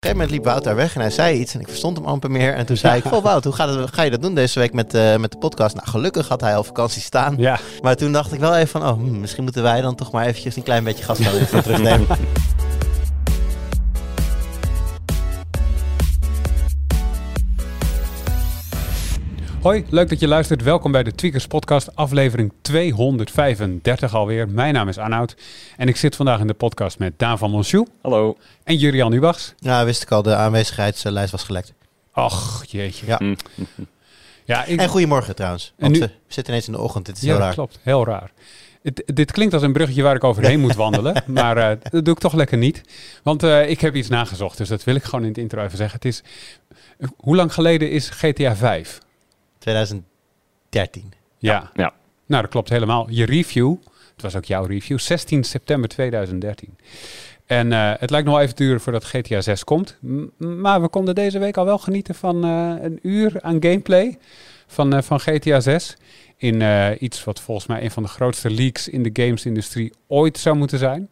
Op een gegeven moment liep Wout daar weg en hij zei iets en ik verstond hem amper meer. En toen zei ik, oh Wout, hoe gaat het, ga je dat doen deze week met, eh, met de podcast? Nou, gelukkig had hij al vakantie staan. Ja. Maar toen dacht ik wel even van, oh, hmm, misschien moeten wij dan toch maar eventjes een klein beetje gas gaan terugnemen. Hoi, leuk dat je luistert. Welkom bij de Tweakers Podcast, aflevering 235 alweer. Mijn naam is Arnoud en ik zit vandaag in de podcast met Daan van Monchou Hallo. en Jurian Ubachs. Ja, wist ik al, de aanwezigheidslijst was gelekt. Ach, jeetje. Ja. Hm. Ja, ik, En goedemorgen trouwens, En want nu- we zitten ineens in de ochtend, dit is ja heel dat raar. klopt. Heel raar. Het- dit klinkt als een bruggetje waar ik overheen moet wandelen, maar eh, dat doe ik toch lekker niet. Want eh, ik heb iets nagezocht, dus dat wil ik gewoon in het intro even zeggen. Het is, eh, hoe lang geleden is GTA 5? 2013. Ja. Ja. Nou, dat klopt helemaal. Je review, het was ook jouw review, 16 september 2013. En eh, het lijkt nog wel even duren voordat GTA 6 komt. M- maar we konden deze week al wel genieten van eh, een uur aan gameplay van, eh, van GTA 6. In eh, iets wat volgens mij een van de grootste leaks in de gamesindustrie ooit zou moeten zijn.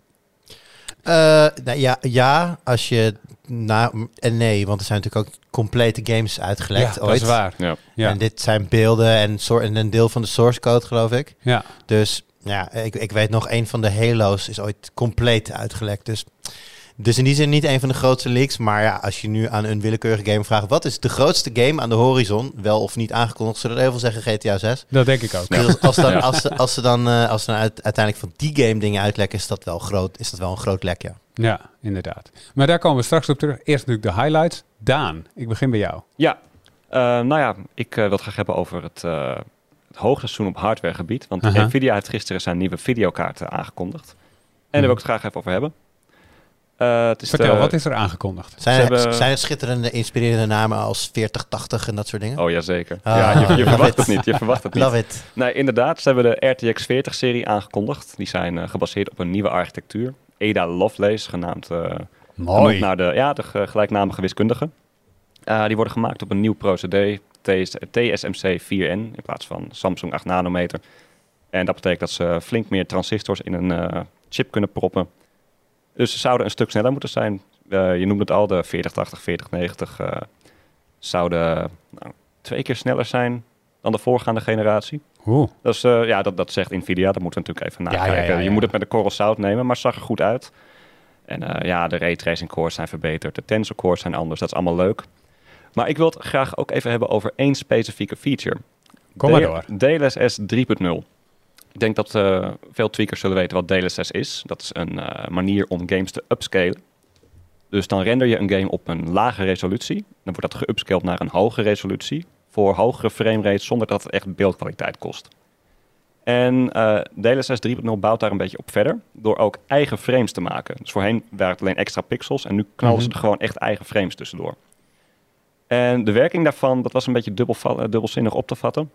Eh, nou, ja, ja, als je... Nou, en nee, want er zijn natuurlijk ook complete games uitgelekt ja, ooit. dat is waar. Ja. Ja. En dit zijn beelden en, soor- en een deel van de source code, geloof ik. Ja. Dus ja, ik, ik weet nog, een van de Halo's is ooit compleet uitgelekt. Dus, dus in die zin niet een van de grootste leaks. Maar ja, als je nu aan een willekeurige game vraagt... wat is de grootste game aan de horizon? Wel of niet aangekondigd, zullen er heel veel zeggen GTA 6. Dat denk ik ook. Dus als, als, dan, Ja. als, ze, als ze dan, eh, als ze dan uit- uiteindelijk van die game dingen uitlekken... is dat wel, groot, is dat wel een groot lek, ja. Ja, inderdaad. Maar daar komen we straks op terug. Eerst natuurlijk de highlights. Daan, ik begin bij jou. Ja, eh, nou ja, ik eh, wil het graag hebben over het, eh, het hoogseizoen op hardwaregebied. Want. Nvidia heeft gisteren zijn nieuwe videokaarten aangekondigd. En daar wil ik het graag even over hebben. Eh, het is Vertel, de- wat is er aangekondigd? Zijn, Ze hebben- zijn er schitterende, inspirerende namen als 4080 en dat soort dingen? Oh ja, zeker. Ah, ja, je, verwacht it. het niet. Je verwacht het niet. Love it. Nee, inderdaad. Ze hebben de RTX 40-serie aangekondigd. Die zijn eh, gebaseerd op een nieuwe architectuur. Ada Lovelace, genaamd eh, Genoemd naar de, ja, de ge- gelijknamige wiskundige. Eh, die worden gemaakt op een nieuw procedé, TS TSMC 4N, in plaats van Samsung 8 nanometer. En dat betekent dat ze flink meer transistors in een eh, chip kunnen proppen. Dus ze zouden een stuk sneller moeten zijn. Eh, je noemde het al, de 4080, 4090 eh, zouden nou, twee keer sneller zijn dan de voorgaande generatie. Oeh. Dat, is, eh, ja, dat, dat zegt Nvidia, dat moeten we natuurlijk even ja, nakijken. ja, ja. Je moet het met de korrel zout nemen, maar het zag er goed uit. En eh, ja, de raytracing cores zijn verbeterd, de tensor cores zijn anders, dat is allemaal leuk. Maar ik wil het graag ook even hebben over één specifieke feature. Kom maar door. DLSS 3.0. Ik denk dat eh, veel tweakers zullen weten wat DLSS is. Dat is een eh, manier om games te upscalen. Dus dan render je een game op een lage resolutie. Dan wordt dat geupscaled naar een hoge resolutie. Voor hogere framerates zonder dat het echt beeldkwaliteit kost. En eh DLSS 3.0 bouwt daar een beetje op verder. Door ook eigen frames te maken. Dus voorheen waren het alleen extra pixels. En nu knallen ze Mhm. er gewoon echt eigen frames tussendoor. En de werking daarvan, dat was een beetje dubbel, dubbelzinnig op te vatten.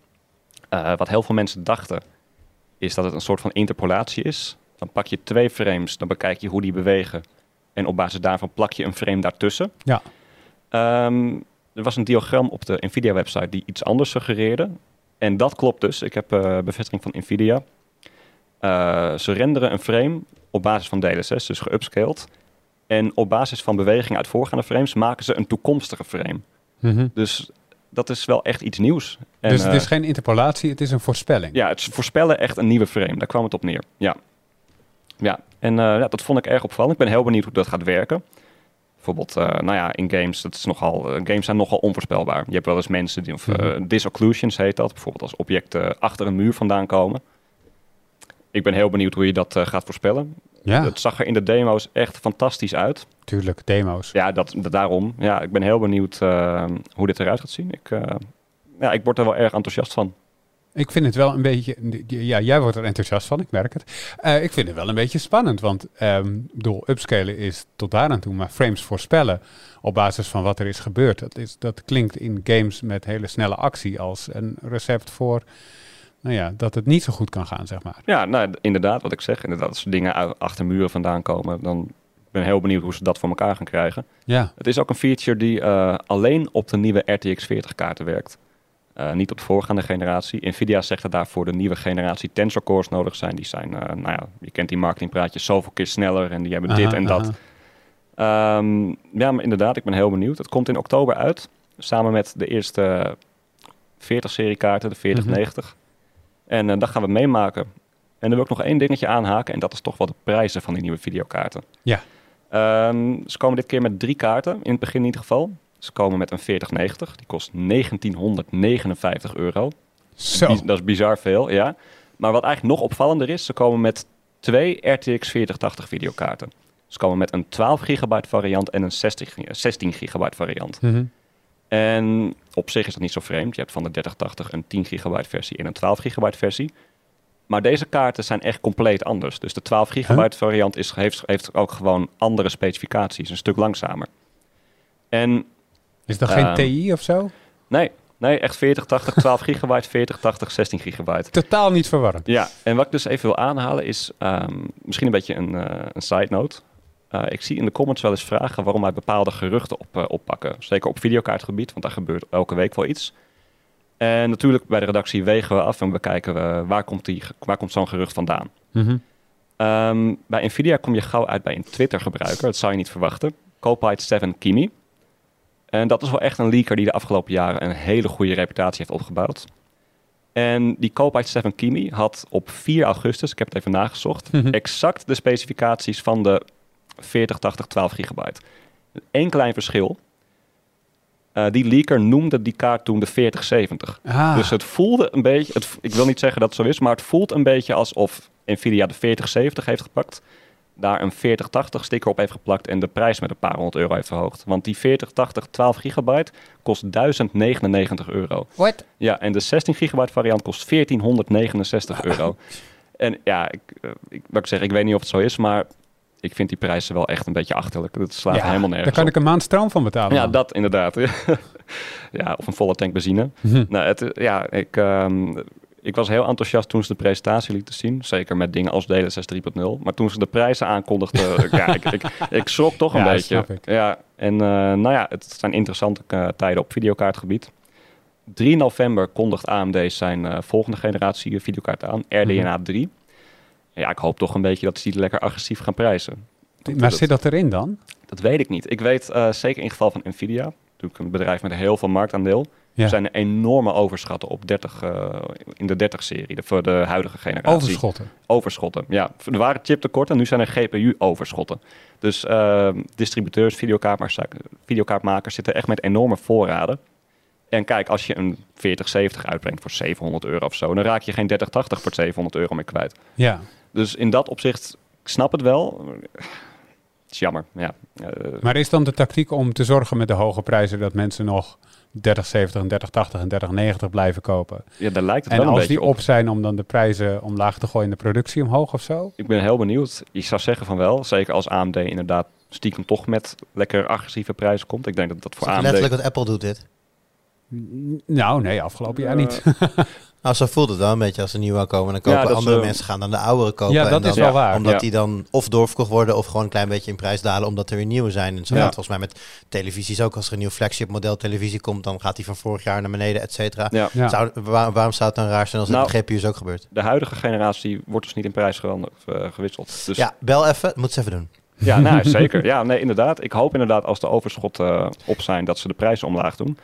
Eh, wat heel veel mensen dachten, is dat het een soort van interpolatie is. Dan pak je twee frames, dan bekijk je hoe die bewegen. En op basis daarvan plak je een frame daartussen. Ja. Ehm, er was een diagram op de NVIDIA-website die iets anders suggereerde. En dat klopt dus. Ik heb eh, bevestiging van NVIDIA. Eh, ze renderen een frame op basis van DLSS, dus geupscaled. En op basis van beweging uit voorgaande frames maken ze een toekomstige frame. Mhm. Dus dat is wel echt iets nieuws. En, dus het eh, is geen interpolatie, het is een voorspelling. ja, het is voorspellen echt een nieuwe frame. Daar kwam het op neer. Ja, ja. en eh, ja, dat vond ik erg opvallend. Ik ben heel benieuwd hoe dat gaat werken. Bijvoorbeeld, eh, nou ja, in games, dat is nogal, eh, games zijn nogal onvoorspelbaar. Je hebt wel eens mensen die, of eh, Mhm. disocclusions heet dat, bijvoorbeeld als objecten achter een muur vandaan komen. Ik ben heel benieuwd hoe je dat eh, gaat voorspellen. Ja, Het zag er in de demo's echt fantastisch uit. tuurlijk, demo's. Ja, dat, dat- daarom. Ja, ik ben heel benieuwd eh, hoe dit eruit gaat zien. Ik, eh, ja, ik word er wel erg enthousiast van. Ik vind het wel een beetje, ja, jij wordt er enthousiast van, ik merk het. Ik vind het wel een beetje spannend, want ehm ik bedoel, upscalen is tot daar aan toe, maar frames voorspellen op basis van wat er is gebeurd, dat, is, dat klinkt in games met hele snelle actie als een recept voor, nou ja, dat het niet zo goed kan gaan, zeg maar. Ja, nou, inderdaad, wat ik zeg. Inderdaad, als dingen achter muren vandaan komen, dan ben ik heel benieuwd hoe ze dat voor elkaar gaan krijgen. Ja, Het is ook een feature die eh, alleen op de nieuwe RTX 40 kaarten werkt. Eh, niet op de voorgaande generatie. Nvidia zegt dat daarvoor de nieuwe generatie tensor cores nodig zijn. Die zijn, eh, nou ja, je kent die marketingpraatjes, zoveel keer sneller en die hebben dit Aha, en dat. Ehm, ja, maar inderdaad, ik ben heel benieuwd. Het komt in oktober uit, samen met de eerste 40-serie kaarten, de 4090. En uh, dat gaan we meemaken. En dan wil ik nog één dingetje aanhaken, en dat is toch wel de prijzen van die nieuwe videokaarten. Ja. Um, ze komen dit keer met drie kaarten, in het begin in ieder geval. Ze komen met een 4090, die kost 1959 euro. Zo. Dat is bizar veel, ja. Maar wat eigenlijk nog opvallender is, ze komen met twee RTX 4080 videokaarten. Ze komen met een 12 gigabyte variant en een 60, 16 gigabyte variant. Mm En op zich is dat niet zo vreemd. Je hebt van de 3080 een 10 gigabyte versie en een 12 gigabyte versie. Maar deze kaarten zijn echt compleet anders. Dus de 12 gigabyte variant is, heeft, heeft ook gewoon andere specificaties, een stuk langzamer. En, is dat geen uh, TI of zo? Nee, nee, echt 40, 80, 12 gigabyte, 40, 80, 16 gigabyte. Totaal niet verwarrend. Ja, en wat ik dus even wil aanhalen is um, misschien een beetje een, uh, een side note. Uh, ik zie in de comments wel eens vragen waarom wij bepaalde geruchten op, uh, oppakken. Zeker op videokaartgebied, want daar gebeurt elke week wel iets. En natuurlijk bij de redactie wegen we af en bekijken we waar komt, die, waar komt zo'n gerucht vandaan. Mm -hmm. um, bij Nvidia kom je gauw uit bij een Twitter-gebruiker, dat zou je niet verwachten. Copite 7 Kimi. En dat is wel echt een leaker die de afgelopen jaren een hele goede reputatie heeft opgebouwd. En die Copite 7 Kimi had op 4 augustus, ik heb het even nagezocht, Mhm. exact de specificaties van de 40, 80, 12 gigabyte. Eén klein verschil. Uh, die leaker noemde die kaart toen de 4070. Ah. Dus het voelde een beetje, het, ik wil niet zeggen dat het zo is, maar het voelt een beetje alsof Nvidia de 4070 heeft gepakt, daar een 4080 sticker op heeft geplakt en de prijs met een paar honderd euro heeft verhoogd. Want die 4080 12 gigabyte kost 1099 euro. What? Ja, en de 16 gigabyte variant kost 1469 euro. En ja, ik, uh, ik, wat ik zeg, ik weet niet of het zo is, maar ik vind die prijzen wel echt een beetje achterlijk. Dat slaat Ja, helemaal nergens Daar kan op. ik een maand stroom van betalen. Ja, man. dat inderdaad. ja, of een volle tank benzine. Mhm. Nou, het, ja, ik, ehm, ik was heel enthousiast toen ze de presentatie lieten zien. Zeker met dingen als DLSS 3.0. Maar toen ze de prijzen aankondigden, ja, ik, ik, ik schrok toch een Ja, beetje. Ja, en eh, nou ja, het zijn interessante eh, tijden op videokaartgebied. 3 november kondigt AMD zijn eh, volgende generatie videokaart aan, RDNA 3. Ja, ik hoop toch een beetje dat ze die lekker agressief gaan prijzen. Maar zit dat erin dan? Dat weet ik niet. Ik weet eh, zeker in het geval van Nvidia, natuurlijk een bedrijf met heel veel marktaandeel, Ja. zijn er enorme overschatten op 30, eh, in de 30-serie, voor de huidige generatie. Overschotten. Overschotten, ja. Er waren chiptekorten, nu zijn er GPU-overschotten. Dus eh, distributeurs, videokaartmakers, videokaartmakers zitten echt met enorme voorraden. En kijk, als je een 4070 uitbrengt voor 700 euro of zo, dan raak je geen 3080 voor 700 euro meer kwijt. Ja. Dus in dat opzicht, ik snap het wel. Het is jammer, ja. Eh, Maar is dan de tactiek om te zorgen met de hoge prijzen dat mensen nog 3070 en 3080 en 3090 blijven kopen? ja, daar lijkt het En wel een als beetje die op zijn om dan de prijzen omlaag te gooien en de productie omhoog of zo? Ik ben heel benieuwd. Ik zou zeggen van wel. Zeker als AMD inderdaad stiekem toch met lekker agressieve prijzen komt. Ik denk dat dat voor Is AMD... letterlijk wat Apple doet dit. Nou, nee, afgelopen jaar niet. Nou, zo voelt het wel een beetje als er nieuwe aankomen. Dan kopen andere mensen gaan dan de oudere kopen. Ja, en dat dan- is wel waar. Omdat Ja. die dan of doorverkocht worden of gewoon een klein beetje in prijs dalen omdat er weer nieuwe zijn. En zo Ja. gaat het volgens mij met televisies ook. Als er een nieuw flagship model televisie komt, dan gaat die van vorig jaar naar beneden, et cetera. Ja. Ja. Zou- waar- waarom zou het dan raar zijn als het Nou, met GPU's ook gebeurt? De huidige generatie wordt dus niet in prijs eh, gewisseld. Dus Ja, bel even. Moet ze even doen. Ja, nou, zeker. Ja, nee, inderdaad. Ik hoop inderdaad als de overschotten eh, op zijn dat ze de prijzen omlaag doen.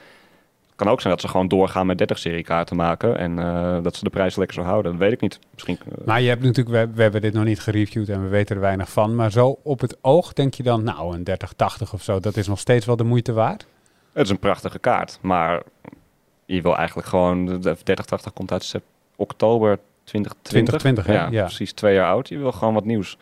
Kan ook zijn dat ze gewoon doorgaan met 30-serie kaarten maken en eh, dat ze de prijs lekker zo houden. Dat weet ik niet. Misschien. eh, Maar je hebt natuurlijk, we, we hebben dit nog niet gereviewd en we weten er weinig van. Maar zo op het oog denk je dan, nou, een 3080 of zo, dat is nog steeds wel de moeite waard? Het is een prachtige kaart, maar je wil eigenlijk gewoon... De 3080 komt uit oktober 2020. 2020, hè? ja, Ja. precies twee jaar oud. Je wil gewoon wat nieuws.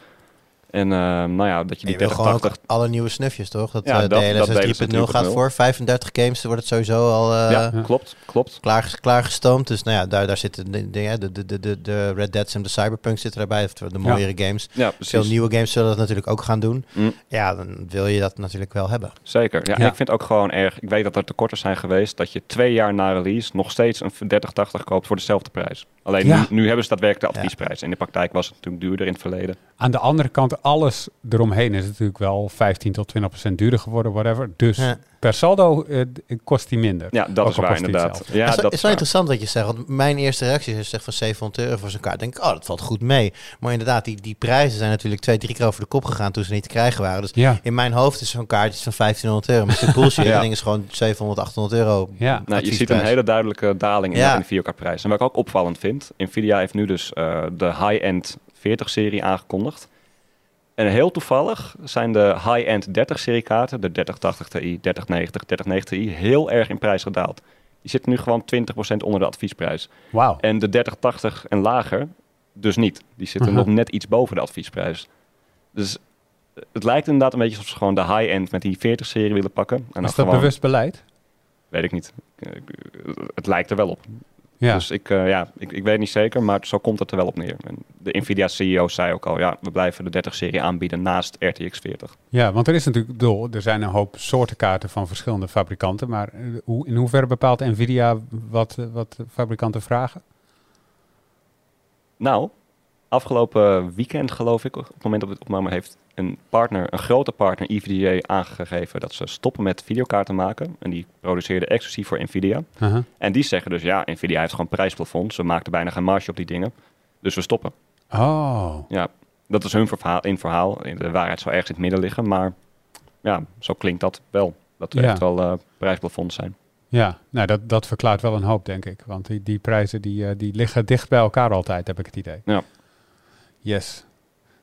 En eh, nou ja, dat je die wil gewoon ook 3080... alle nieuwe snufjes, toch? Dat, Ja, eh, dat- dat DLSS DLSS 3.0 gaat 3.0. voor. 35 games wordt het sowieso al eh, ja, Ja. klopt, klopt. klaar, klaargestoomd. Dus nou ja, daar, daar zitten de, dingen, de, de, de, de, de Red Dead's en de Cyberpunk zitten erbij. Of de mooiere games. Ja, Veel precies. nieuwe games zullen dat natuurlijk ook gaan doen. Mm. Ja, dan wil je dat natuurlijk wel hebben. Zeker. Ja, en ik vind ook gewoon erg. Ik weet dat er tekorten zijn geweest dat je twee jaar na release nog steeds een 3080 koopt voor dezelfde prijs. Alleen Ja. nu, nu hebben ze daadwerkelijk de Ja. adviesprijs. In de praktijk was het natuurlijk duurder in het verleden. Aan de andere kant, want alles eromheen is natuurlijk wel 15 tot 20 procent duurder geworden, whatever. Dus per saldo uh, kost die minder. Ja, dat is waar inderdaad. Ja, dat, dat is wel interessant wat je zegt. Want mijn eerste reactie is zeg van 700 euro voor zo'n kaart. denk ik, oh, dat valt goed mee. Maar inderdaad, die, die prijzen zijn natuurlijk twee, drie keer over de kop gegaan toen ze niet te krijgen waren. Dus ja. in mijn hoofd is zo'n kaartje van 1500 euro. Maar bullshit. ja. ding is gewoon 700, 800 euro. Ja. Nou, je ziet een hele duidelijke daling in, de videokaartprijs. En wat ik ook opvallend vind, Nvidia heeft nu dus uh, de high-end 40-serie aangekondigd. En heel toevallig zijn de high-end 30-serie kaarten, de 3080 Ti, 3090, 3090 Ti, heel erg in prijs gedaald. Die zitten nu gewoon 20% onder de adviesprijs. Wow. En de 3080 en lager dus niet. Die zitten nog net iets boven de adviesprijs. Dus het lijkt inderdaad een beetje alsof ze gewoon de high-end met die 40-serie willen pakken. En Is dat bewust beleid? Weet ik niet. Het lijkt er wel op. Ja. Dus ik, uh, ja, ik, ik weet niet zeker, maar zo komt het er wel op neer. En de Nvidia CEO zei ook al, ja, we blijven de 30-serie aanbieden naast RTX 40. Ja, want er is natuurlijk, bedoel, er zijn een hoop soorten kaarten van verschillende fabrikanten, maar eh, hoe, in hoeverre bepaalt Nvidia wat, wat fabrikanten vragen? Nou, afgelopen weekend geloof ik, op het moment dat het opname heeft een partner, een grote partner, IVDA, aangegeven dat ze stoppen met videokaarten maken. En die produceerden exclusief voor Nvidia. En die zeggen dus, ja, Nvidia heeft gewoon prijsplafond. Ze maakten bijna geen marge op die dingen. Dus we stoppen. Oh. Ja, dat is hun verhaal, in verhaal. De waarheid zou ergens in het midden liggen, maar ja, zo klinkt dat wel. Dat we echt wel uh, prijsplafond zijn. Ja, nou dat, dat verklaart wel een hoop, denk ik. Want die, die prijzen die, uh, die liggen dicht bij elkaar altijd, heb ik het idee. Ja. Yes.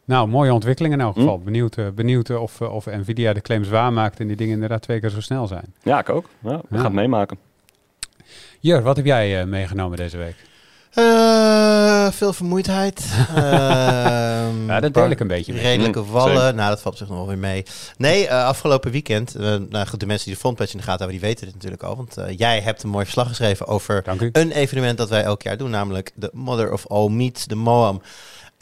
Nou, mooie ontwikkeling in elk hm? geval. Benieuwd, uh, benieuwd of, of Nvidia de claims waarmaakt en die dingen inderdaad twee keer zo snel zijn. Ja, ik ook. Ja, we gaan het meemaken. Jur, wat heb jij meegenomen deze week? Uh, veel vermoeidheid. uh, ja, dat deel ik een beetje. Redelijke hm, wallen. Nou, dat valt zich nog weer mee. Nee, uh, afgelopen weekend. nou goed, de mensen die de frontpatch in de gaten hebben, die weten dit natuurlijk al. Want jij hebt een mooi verslag geschreven over een evenement dat wij elk jaar doen. Namelijk de Mother of All Meets, de MOAM.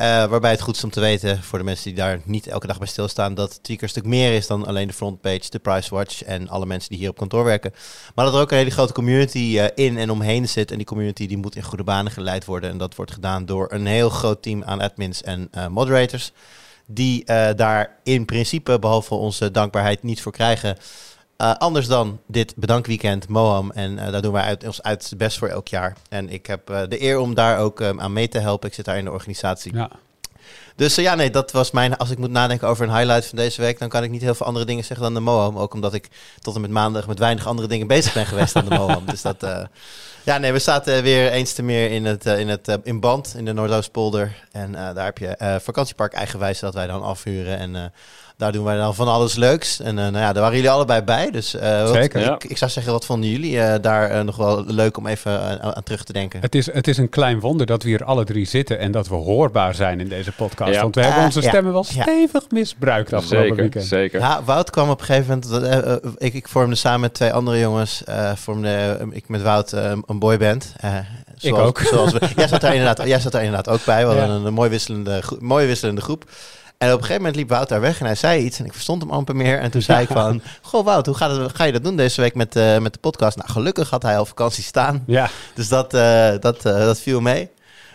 Uh, waarbij het goed is om te weten, voor de mensen die daar niet elke dag bij stilstaan, dat Tweaker een stuk meer is dan alleen de frontpage, de price watch en alle mensen die hier op kantoor werken. Maar dat er ook een hele grote community uh, in en omheen zit. En die community die moet in goede banen geleid worden. En dat wordt gedaan door een heel groot team aan admins en uh, moderators. Die daar in principe, behalve onze dankbaarheid, niet voor krijgen. Uh, anders dan dit bedankweekend Moham. En uh, daar doen wij uit, ons uit best voor elk jaar. En ik heb uh, de eer om daar ook um, aan mee te helpen. Ik zit daar in de organisatie. Ja. Dus ja, nee, dat was mijn... Als ik moet nadenken over een highlight van deze week... dan kan ik niet heel veel andere dingen zeggen dan de Moham. Ook omdat ik tot en met maandag met weinig andere dingen bezig ben geweest dan de Moham. Dus dat... ja, nee, we zaten weer eens te meer in, het, in, het, in band in de Noordoostpolder. En daar heb je vakantiepark Eigenwijs dat wij dan afhuren. En daar doen wij dan van alles leuks. En uh, nou ja, daar waren jullie allebei bij. Dus uh, Zeker. ik, ik, zou zeggen, wat vonden jullie uh, daar nog wel leuk om even aan terug te denken? Het is, het is een klein wonder dat we hier alle drie zitten en dat we hoorbaar zijn in deze podcast. Want we hebben onze stemmen wel stevig misbruikt afgelopen zeker, weekend. Zeker. Ja, Wout kwam op een gegeven moment. ik, ik vormde samen met twee andere jongens, vormde ik met Wout een boyband. Zoals, ik ook. Zoals we, jij, zat daar inderdaad, jij zat daar inderdaad ook bij. We hadden een, een mooi wisselende, mooi wisselende groep. En op een gegeven moment liep Wout daar weg en hij zei iets en ik verstond hem amper meer. En toen zei ik van, goh Wout, hoe gaat het, ga je dat doen deze week met, uh, met de podcast? Nou, gelukkig had hij al vakantie staan. Ja. Dus dat, uh, dat, uh, dat viel mee.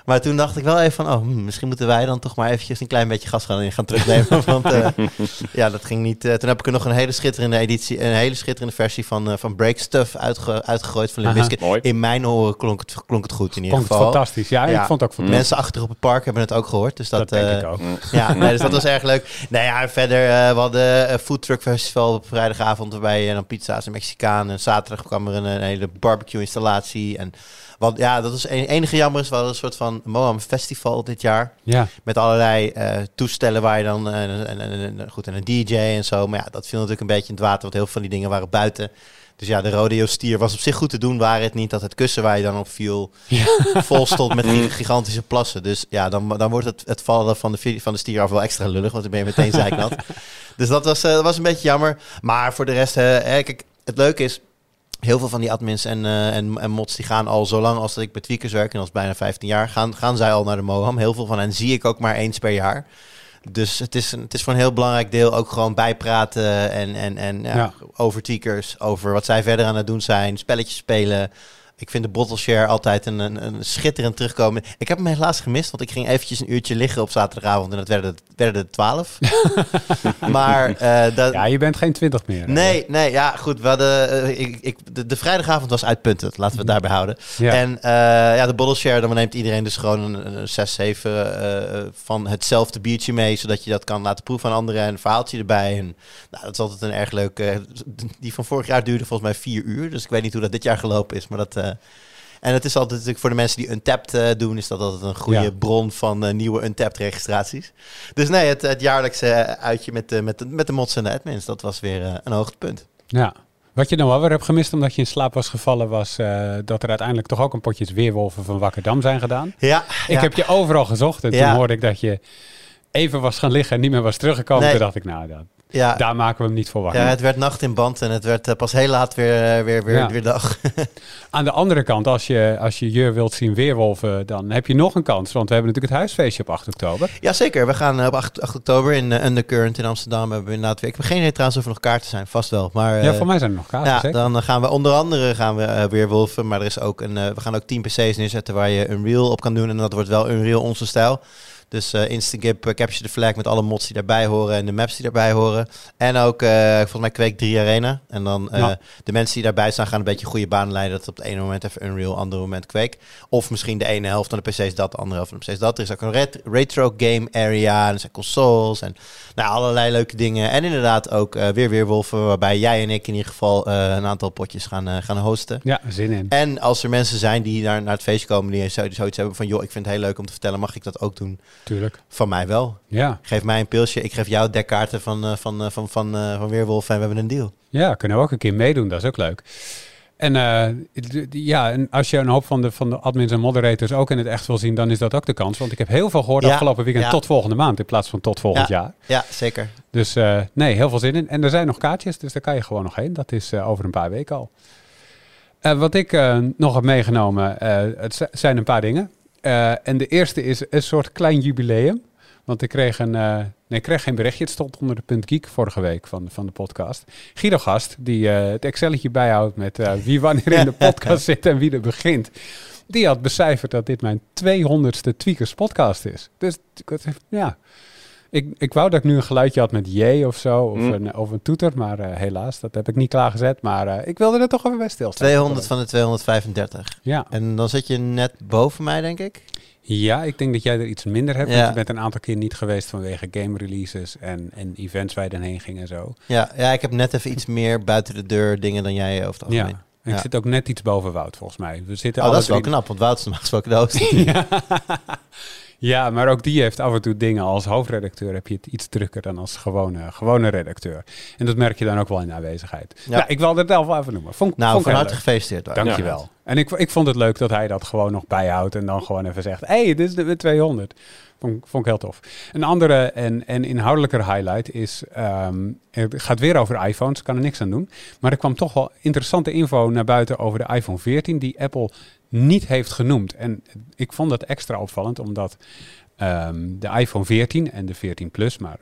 Maar toen dacht ik wel even van, oh, hmm, misschien moeten wij dan toch maar eventjes een klein beetje gas gaan, gaan terugnemen. Want uh, ja, dat ging niet. Uh, toen heb ik er nog een hele schitterende editie, een hele schitterende versie van, uh, van Break Stuff uitge uitgegooid van Limbiskit. In mijn oren klonk het, klonk het goed in ieder klonk geval. Het fantastisch, ja, ja, ik vond het ook fantastisch. Mensen achter op het park hebben het ook gehoord. Dus dat, dat denk ik ook. Ja, nee, dus dat was erg leuk. Nou ja, verder, we hadden een food truck festival op vrijdagavond waarbij je dan pizza's en Mexicaan. En zaterdag kwam er een, een hele barbecue installatie en... Want ja, dat is een, enige jammer is wel een soort van Moam Festival dit jaar. Ja. Met allerlei uh, toestellen waar je dan uh, en, en, en, goed en een DJ en zo. Maar ja, dat viel natuurlijk een beetje in het water, want heel veel van die dingen waren buiten. Dus ja, de rodeo stier was op zich goed te doen, waar het niet dat het kussen waar je dan op viel ja. vol stond met gigantische plassen. Dus ja, dan, dan wordt het, het vallen van de, van de stier af wel extra lullig, want dan ben je meteen zeiknat. dus dat was, uh, dat was een beetje jammer. Maar voor de rest, kijk, het leuke is, heel veel van die admins en, uh, en, en mods die gaan al zo lang als dat ik bij Tweakers werk, en dat is bijna 15 jaar, gaan, gaan zij al naar de Moham. Heel veel van hen zie ik ook maar eens per jaar. Dus het is, een, het is voor een heel belangrijk deel ook gewoon bijpraten en, en, en ja, ja. over Tweakers, over wat zij verder aan het doen zijn, spelletjes spelen. Ik vind de bottle share altijd een, een, een schitterend terugkomen. Ik heb hem helaas gemist, want ik ging eventjes een uurtje liggen op zaterdagavond en het werden, werden er twaalf. maar uh, dat... Ja, je bent geen twintig meer. Nee, nee, ja, goed. We hadden, uh, ik, ik, de, de, vrijdagavond was uitpuntend, laten we het daarbij houden. Ja. En uh, ja, de bottle share, dan neemt iedereen dus gewoon een, een 6, 7 van hetzelfde biertje mee, zodat je dat kan laten proeven aan anderen en een verhaaltje erbij. En nou, dat is altijd een erg leuk. die van vorig jaar duurde volgens mij vier uur, dus ik weet niet hoe dat dit jaar gelopen is, maar dat en het is altijd natuurlijk voor de mensen die Untapped uh, doen, is dat altijd een goede bron van uh, nieuwe Untapped registraties. Dus nee, het, het jaarlijkse uitje met, uh, met, de, met de mods en de admins, dat was weer een hoogtepunt. Ja. Wat je dan wel weer hebt gemist omdat je in slaap was gevallen, was dat er uiteindelijk toch ook een potje weerwolven van Wakkerdam zijn gedaan. Ja. Ik heb je overal gezocht en toen hoorde ik dat je even was gaan liggen en niet meer was teruggekomen. Nee. Toen dacht ik, nou, dat, ja. Daar maken we hem niet voor wakker. Ja, het werd nacht in band en het werd uh, pas heel laat weer, uh, weer, weer, ja. weer dag. Aan de andere kant, als je, als je je wilt zien weerwolven, dan heb je nog een kans. Want we hebben natuurlijk het huisfeestje op 8 oktober. Jazeker, we gaan op 8, 8 oktober in uh, Undercurrent in Amsterdam. Hebben we inderdaad weer. Ik heb geen idee trouwens of er nog kaarten zijn, vast wel. Maar, ja, voor mij zijn er nog kaarten. Ja, dan gaan we onder andere gaan we weerwolven. Maar er is ook een, we gaan ook 10 PC's neerzetten waar je een reel op kan doen. En dat wordt wel een reel onze stijl. Dus uh, Instagip, uh, Capture the Flag met alle mods die daarbij horen en de maps die daarbij horen. En ook, uh, volgens mij, Quake 3 Arena. En dan ja. de mensen die daarbij staan gaan een beetje goede banen leiden. Dat op het ene moment even Unreal, andere moment Quake. Of misschien de ene helft van de PC's dat, de andere helft van de PC's dat. Er is ook een ret retro game area en er zijn consoles en nou, allerlei leuke dingen. En inderdaad ook weer Weerwolven, waarbij jij en ik in ieder geval een aantal potjes gaan, gaan hosten. Ja, zin in. En als er mensen zijn die naar, naar het feest komen die zoiets hebben van... joh, ik vind het heel leuk om te vertellen, mag ik dat ook doen? Tuurlijk. Van mij wel. Ja. Geef mij een pilsje, ik geef jou dekkaarten van, uh, van, uh, van, van, uh, van Weerwolf en we hebben een deal. Ja, kunnen we ook een keer meedoen, dat is ook leuk. En ja, en als je een hoop van de, van de admins en moderators ook in het echt wil zien, dan is dat ook de kans. Want ik heb heel veel gehoord ja, afgelopen weekend ja. tot volgende maand in plaats van tot volgend ja, jaar. Ja, zeker. Dus nee, heel veel zin in. En er zijn nog kaartjes, dus daar kan je gewoon nog heen. Dat is over een paar weken al. wat ik nog heb meegenomen, het zijn een paar dingen. Uh, en de eerste is een soort klein jubileum. Want ik kreeg, een, uh, nee, ik kreeg geen berichtje. Het stond onder de punt geek vorige week van, van de podcast. Guido Gast, die uh, het Excelletje bijhoudt met wie wanneer in de podcast zit en wie er begint. Die had becijferd dat dit mijn 200ste Tweakers podcast is. Dus ja, ik, ik wou dat ik nu een geluidje had met J of zo, of, mm. een, of een toeter, maar uh, helaas, dat heb ik niet klaargezet. Maar uh, ik wilde er toch even bij stilstaan. 200 van de 235. Ja. En dan zit je net boven mij, denk ik? Ja, ik denk dat jij er iets minder hebt. Ja. Want je bent een aantal keer niet geweest vanwege game releases en, en events waar je dan heen ging en zo. Ja, ja, ik heb net even iets meer buiten de deur dingen dan jij over het algemeen. Ja. En ik zit ook net iets boven Wout, volgens mij. We zitten oh, dat is wel knap, want Wout is normaal gesproken de host. ja. Ja, maar ook die heeft af en toe dingen. Als hoofdredacteur heb je het iets drukker dan als gewone, gewone redacteur. En dat merk je dan ook wel in aanwezigheid. Ja, nou, ik wilde het wel even noemen. Vond, nou, vond van harte gefeliciteerd. Dankjewel. Ja. En ik, ik vond het leuk dat hij dat gewoon nog bijhoudt en dan gewoon even zegt... hé, hey, dit is de 200. Vond, vond ik heel tof. Een andere en, en inhoudelijker highlight is... Um, het gaat weer over iPhones, kan er niks aan doen. Maar er kwam toch wel interessante info naar buiten over de iPhone 14... die Apple niet heeft genoemd. En ik vond dat extra opvallend, omdat um, de iPhone 14 en de 14 Plus, maar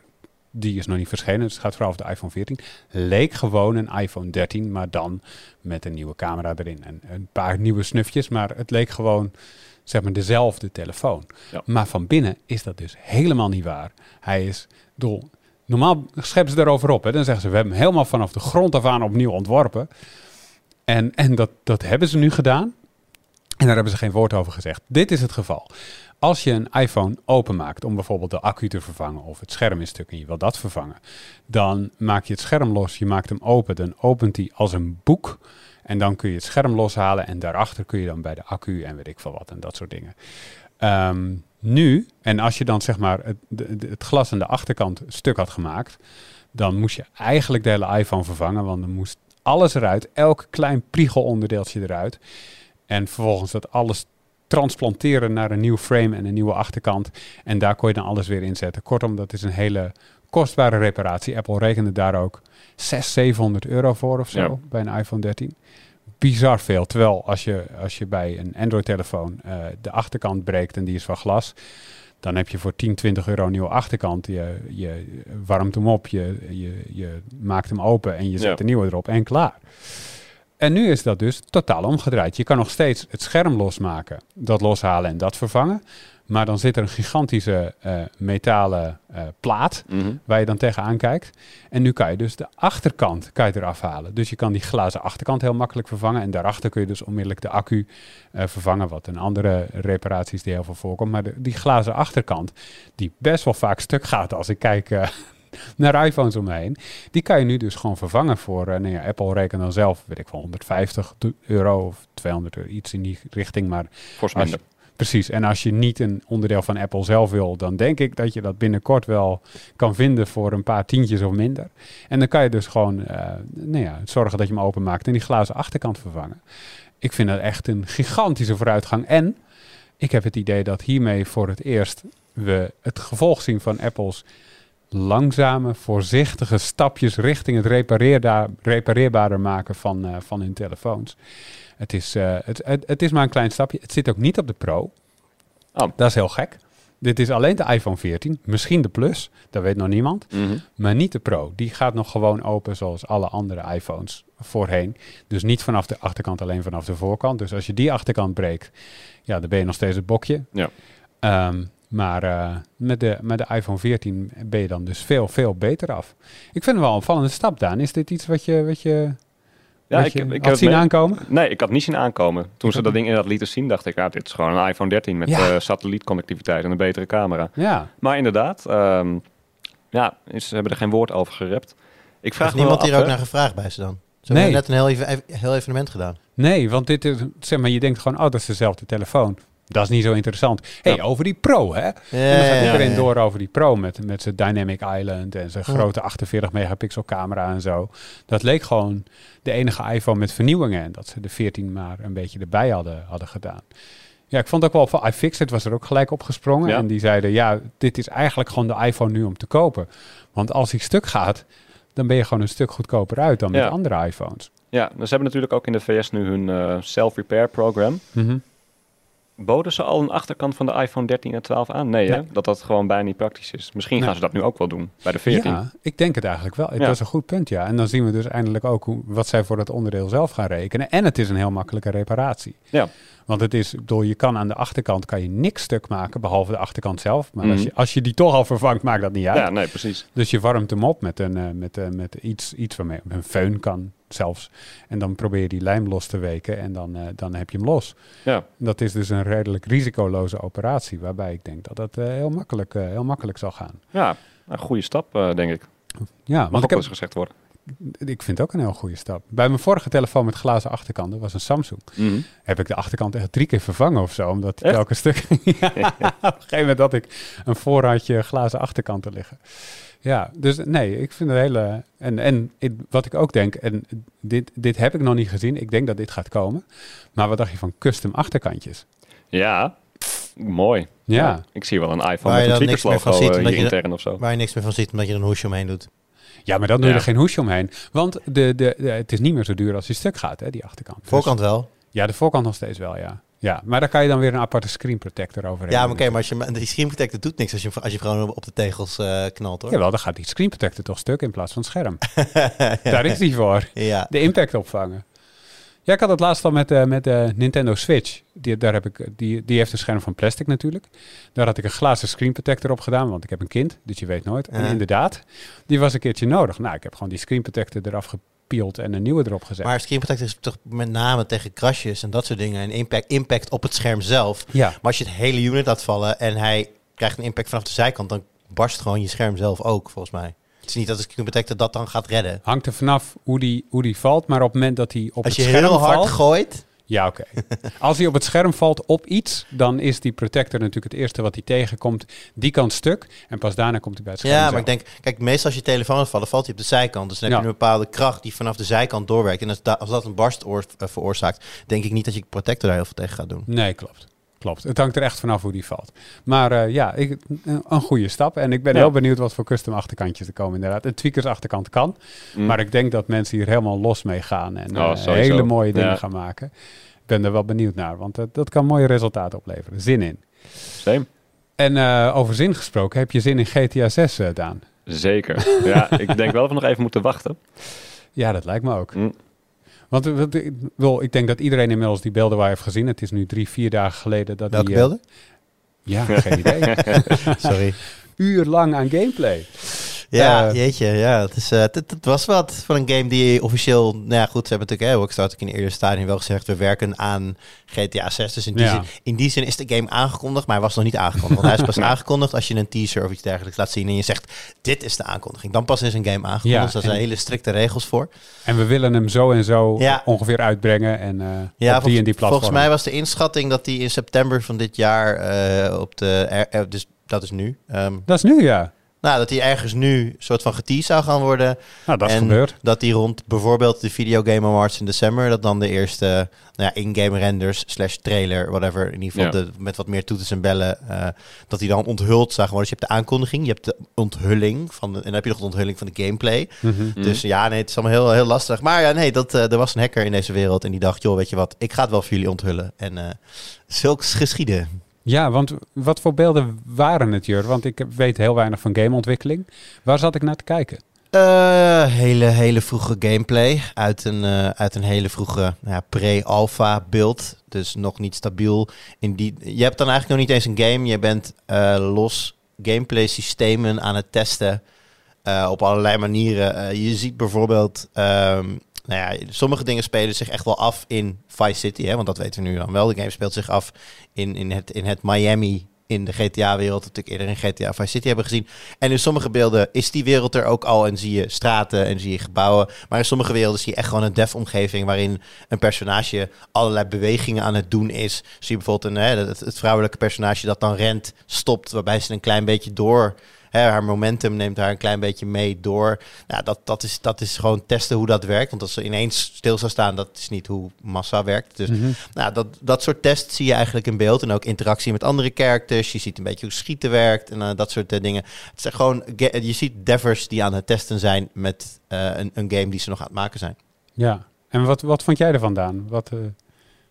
die is nog niet verschenen, dus het gaat vooral over de iPhone 14, leek gewoon een iPhone 13, maar dan met een nieuwe camera erin en een paar nieuwe snufjes, maar het leek gewoon zeg maar dezelfde telefoon. Ja. Maar van binnen is dat dus helemaal niet waar. Hij is dol. Normaal scheppen ze erover op. Hè. Dan zeggen ze, we hebben hem helemaal vanaf de grond af aan opnieuw ontworpen. En, en dat, dat hebben ze nu gedaan. En daar hebben ze geen woord over gezegd. Dit is het geval. Als je een iPhone openmaakt om bijvoorbeeld de accu te vervangen of het scherm is stuk en je wil dat vervangen, dan maak je het scherm los, je maakt hem open, dan opent hij als een boek en dan kun je het scherm loshalen en daarachter kun je dan bij de accu en weet ik veel wat en dat soort dingen. Um, nu, en als je dan zeg maar het, het glas aan de achterkant stuk had gemaakt, dan moest je eigenlijk de hele iPhone vervangen, want dan moest alles eruit, elk klein priegelonderdeeltje eruit. En vervolgens dat alles transplanteren naar een nieuw frame en een nieuwe achterkant. En daar kon je dan alles weer inzetten. Kortom, dat is een hele kostbare reparatie. Apple rekende daar ook 600, 700 euro voor of zo ja. bij een iPhone 13. Bizar veel. Terwijl als je, als je bij een Android-telefoon uh, de achterkant breekt en die is van glas, dan heb je voor 10, 20 euro een nieuwe achterkant. Je, je warmt hem op, je, je, je maakt hem open en je zet ja. de nieuwe erop en klaar. En nu is dat dus totaal omgedraaid. Je kan nog steeds het scherm losmaken, dat loshalen en dat vervangen. Maar dan zit er een gigantische uh, metalen uh, plaat Mhm. waar je dan tegenaan kijkt. En nu kan je dus de achterkant kan je eraf halen. Dus je kan die glazen achterkant heel makkelijk vervangen. En daarachter kun je dus onmiddellijk de accu eh, vervangen. Wat een andere reparaties die heel veel voorkomt. Maar de, die glazen achterkant, die best wel vaak stuk gaat als ik kijk eh, naar iPhones om me heen. Die kan je nu dus gewoon vervangen voor, eh, nou ja, Apple rekent dan zelf, weet ik wel, 150 euro of 200 euro, iets in die richting. Maar als Precies, en als je niet een onderdeel van Apple zelf wil, dan denk ik dat je dat binnenkort wel kan vinden voor een paar tientjes of minder. En dan kan je dus gewoon eh, nou ja, zorgen dat je hem openmaakt en die glazen achterkant vervangen. Ik vind dat echt een gigantische vooruitgang. En ik heb het idee dat hiermee voor het eerst we het gevolg zien van Apple's langzame, voorzichtige stapjes richting het repareerbaarder maken van, eh, van hun telefoons. Het is, eh, het, het, het is maar een klein stapje. Het zit ook niet op de Pro. Oh. Dat is heel gek. Dit is alleen de iPhone 14, misschien de Plus, dat weet nog niemand. Mhm. Maar niet de Pro. Die gaat nog gewoon open zoals alle andere iPhones voorheen. Dus niet vanaf de achterkant, alleen vanaf de voorkant. Dus als je die achterkant breekt, ja, dan ben je nog steeds het bokje. Ja. Ehm, maar eh, met, de, met de iPhone 14 ben je dan dus veel, veel beter af. Ik vind het wel een opvallende stap, Daan. Is dit iets wat je, wat je, Ja, wat ik, je ik, ik had heb zien mee- aankomen? Nee, ik had niet zien aankomen. Toen ze dat ding inderdaad lieten zien, dacht ik, ja, dit is gewoon een iPhone 13 met Ja. eh, satellietconnectiviteit en een betere camera. Ja. Maar inderdaad, ehm, ja, ze hebben er geen woord over gerept. Ik vraag Heeft me wel niemand af, hier ook hè. naar gevraagd bij ze dan? Ze Nee. hebben net een heel, even- heel evenement gedaan. Nee, want dit is, zeg maar, je denkt gewoon, oh, dat is dezelfde telefoon. Dat is niet zo interessant. Hé, hey, Ja. over die Pro, hè? Ja, En dan gaat iedereen ja. door over die Pro met, met zijn Dynamic Island en zijn grote 48 megapixel camera en zo. Dat leek gewoon de enige iPhone met vernieuwingen. En dat ze de 14 maar een beetje erbij hadden, hadden gedaan. Ja, ik vond ook wel van iFixit was er ook gelijk opgesprongen. Ja. En die zeiden, ja, dit is eigenlijk gewoon de iPhone nu om te kopen. Want als hij stuk gaat, dan ben je gewoon een stuk goedkoper uit dan met andere iPhones. Ja, dus ze hebben natuurlijk ook in de VS nu hun eh, self-repair program. Mhm. Boden ze al een achterkant van de iPhone 13 en 12 aan? Nee, hè? Dat dat gewoon bijna niet praktisch is. Misschien Nee. gaan ze dat nu ook wel doen, bij de 14. Ja, ik denk het eigenlijk wel. Ja. Dat is een goed punt, ja. En dan zien we dus eindelijk ook hoe, wat zij voor dat onderdeel zelf gaan rekenen. En het is een heel makkelijke reparatie. Ja. Want het is, bedoel, je kan aan de achterkant kan je niks stuk maken, behalve de achterkant zelf. Maar als, Mhm. je, als je die toch al vervangt, maakt dat niet uit. Ja, nee, precies. Dus je warmt hem op met, een, eh, met, eh, met iets, iets waarmee een föhn kan zelfs. En dan probeer je die lijm los te weken en dan, eh, dan heb je hem los. Ja, Dat is dus een redelijk risicoloze operatie, waarbij ik denk dat dat eh, heel, makkelijk, eh, heel makkelijk zal gaan. ja een goede stap, denk ik. Ja, Mag want ook heb, eens gezegd worden. Ik vind het ook een heel goede stap. Bij mijn vorige telefoon met glazen achterkant, dat was een Samsung, Mhm. heb ik de achterkant echt drie keer vervangen of zo. Omdat elke stuk. ja, op een gegeven moment had ik een voorraadje glazen achterkanten liggen. Ja, dus nee, ik vind het hele. En, en ik- wat ik ook denk, en dit, dit heb ik nog niet gezien, ik denk dat dit gaat komen. Maar wat dacht je van custom achterkantjes? Ja, mooi. Ja, Ik zie wel een iPhone Waar je met een dan niks meer van tweakers logo ziet, eh, omdat hier je- intern of zo. Waar je niks meer van ziet, omdat je er een hoesje omheen doet. ja maar dan doe je Ja. er geen hoesje omheen. Want de, de, de- het is niet meer zo duur als die stuk gaat, hè, die achterkant. Dus- Voorkant wel. ja, de voorkant nog steeds wel, ja. Ja, maar daar kan je dan weer een aparte screen protector overheen. Ja, maar oké, maar als je, die screen protector doet niks als je, als je gewoon op de tegels eh, knalt, hoor. Jawel, dan gaat die screen protector toch stuk in plaats van het scherm. Daar is die voor. Ja. De impact opvangen. Ja, ik had het laatst al met, eh, met de Nintendo Switch. Die, daar heb ik, die, die heeft een scherm van plastic natuurlijk. Daar had ik een glazen screen protector op gedaan, want ik heb een kind, dus je weet nooit. En inderdaad, die was een keertje nodig. Nou, ik heb gewoon die screen protector eraf en een nieuwe erop gezet. Maar screen protector is toch met name tegen crashes en dat soort dingen. En impact, impact op het scherm zelf. ja, Maar als je het hele unit laat vallen en hij krijgt een impact vanaf de zijkant, dan barst gewoon je scherm zelf ook, volgens mij. Het is niet dat de screen protector dat dan gaat redden. hangt er vanaf hoe die, hoe die valt, maar op het moment dat hij op Als je het scherm heel hard valt... gooit, Ja, oké. Als hij op het scherm valt op iets, dan is die protector natuurlijk het eerste wat hij tegenkomt. Die kant stuk en pas daarna komt hij bij het scherm Ja, maar zelf. ik denk, kijk, meestal als je telefoon vallen, valt hij op de zijkant. Dus dan heb Ja. je een bepaalde kracht die vanaf de zijkant doorwerkt. En als, da- als dat een barst eh, veroorzaakt, denk ik niet dat je protector daar heel veel tegen gaat doen. Nee, klopt. Klopt. Het hangt er echt vanaf hoe die valt. Maar eh, ja, ik, een goede stap. En ik ben Ja. heel benieuwd wat voor custom achterkantjes er komen inderdaad. Een tweakers achterkant kan. Mm. Maar ik denk dat mensen hier helemaal los mee gaan. En Oh, eh, hele mooie dingen Ja. gaan maken. Ik ben er wel benieuwd naar. Want dat, dat kan mooie resultaten opleveren. Zin in. Same. En eh, over zin gesproken, heb je zin in GTA 6, eh, Daan? Zeker. ja, ik denk wel dat we nog even moeten wachten. Ja, dat lijkt me ook. Mm. Want wat, ik, wel, ik denk dat iedereen inmiddels die beelden waar heeft gezien. Het is nu drie, vier dagen geleden dat Welke die... eh, beelden? ja, geen idee. Sorry. Uur lang aan gameplay. Ja, jeetje, ja. Het, is, eh, het, het was wat van een game die officieel... Nou ja, goed, ze hebben natuurlijk... Rockstar had ik in de eerder stadium wel gezegd... we werken aan GTA 6. Dus in die, Ja. zin, in die zin is de game aangekondigd... maar hij was nog niet aangekondigd. Want hij is pas aangekondigd als je een teaser of iets dergelijks laat zien... en je zegt, dit is de aankondiging. Dan pas is een game aangekondigd. Ja, dus daar zijn hele strikte regels voor. En we willen hem zo en zo Ja. ongeveer uitbrengen. En eh, Ja, op die en die platform. Volgens mij was de inschatting dat die in september van dit jaar... eh, op de... dus dat is nu. ehm, Dat is nu, ja. Nou, dat die ergens nu een soort van geteased zou gaan worden... Nou, dat is En gebeurd. Dat die rond bijvoorbeeld de Video Game Awards in december, dat dan de eerste nou ja, in-game renders slash trailer, whatever, in ieder geval Ja. de, met wat meer toeters en bellen, eh, dat die dan onthuld zou worden. Dus je hebt de aankondiging, je hebt de onthulling van de, en dan heb je nog de onthulling van de gameplay. Mhm. Mhm. Dus ja, nee, het is allemaal heel, heel lastig. Maar ja, nee, dat, eh, er was een hacker in deze wereld en die dacht, joh, weet je wat, ik ga het wel voor jullie onthullen. En eh zulks geschieden. Ja, want wat voor beelden waren het, Jur? Want ik weet heel weinig van gameontwikkeling. Waar zat ik naar te kijken? Eh, hele, hele vroege gameplay uit een, eh, uit een hele vroege nou ja, pre-alpha beeld. Dus nog niet stabiel. In die, je hebt dan eigenlijk nog niet eens een game. Je bent eh, los gameplay systemen aan het testen op allerlei manieren. Je ziet bijvoorbeeld... ehm, nou ja, sommige dingen spelen zich echt wel af in Vice City, hè, want dat weten we nu dan wel. De game speelt zich af in, in, het, in het Miami, in de GTA-wereld, dat natuurlijk eerder in GTA Vice City hebben gezien. En in sommige beelden is die wereld er ook al en zie je straten en zie je gebouwen. Maar in sommige werelden zie je echt gewoon een dev-omgeving waarin een personage allerlei bewegingen aan het doen is. Zie je bijvoorbeeld een, hè, het vrouwelijke personage dat dan rent, stopt, waarbij ze een klein beetje door... Hè, haar momentum neemt haar een klein beetje mee door. Nou, dat, dat, is, dat is gewoon testen hoe dat werkt. Want als ze ineens stil zou staan, dat is niet hoe massa werkt. Dus Mhm. nou, dat, dat soort tests zie je eigenlijk in beeld. En ook interactie met andere characters. Je ziet een beetje hoe schieten werkt en eh, dat soort eh, dingen. Het zijn gewoon, ge- je ziet devers die aan het testen zijn met eh, een, een game die ze nog aan het maken zijn. Ja. En wat, wat vond jij ervan, Daan? Wat, eh,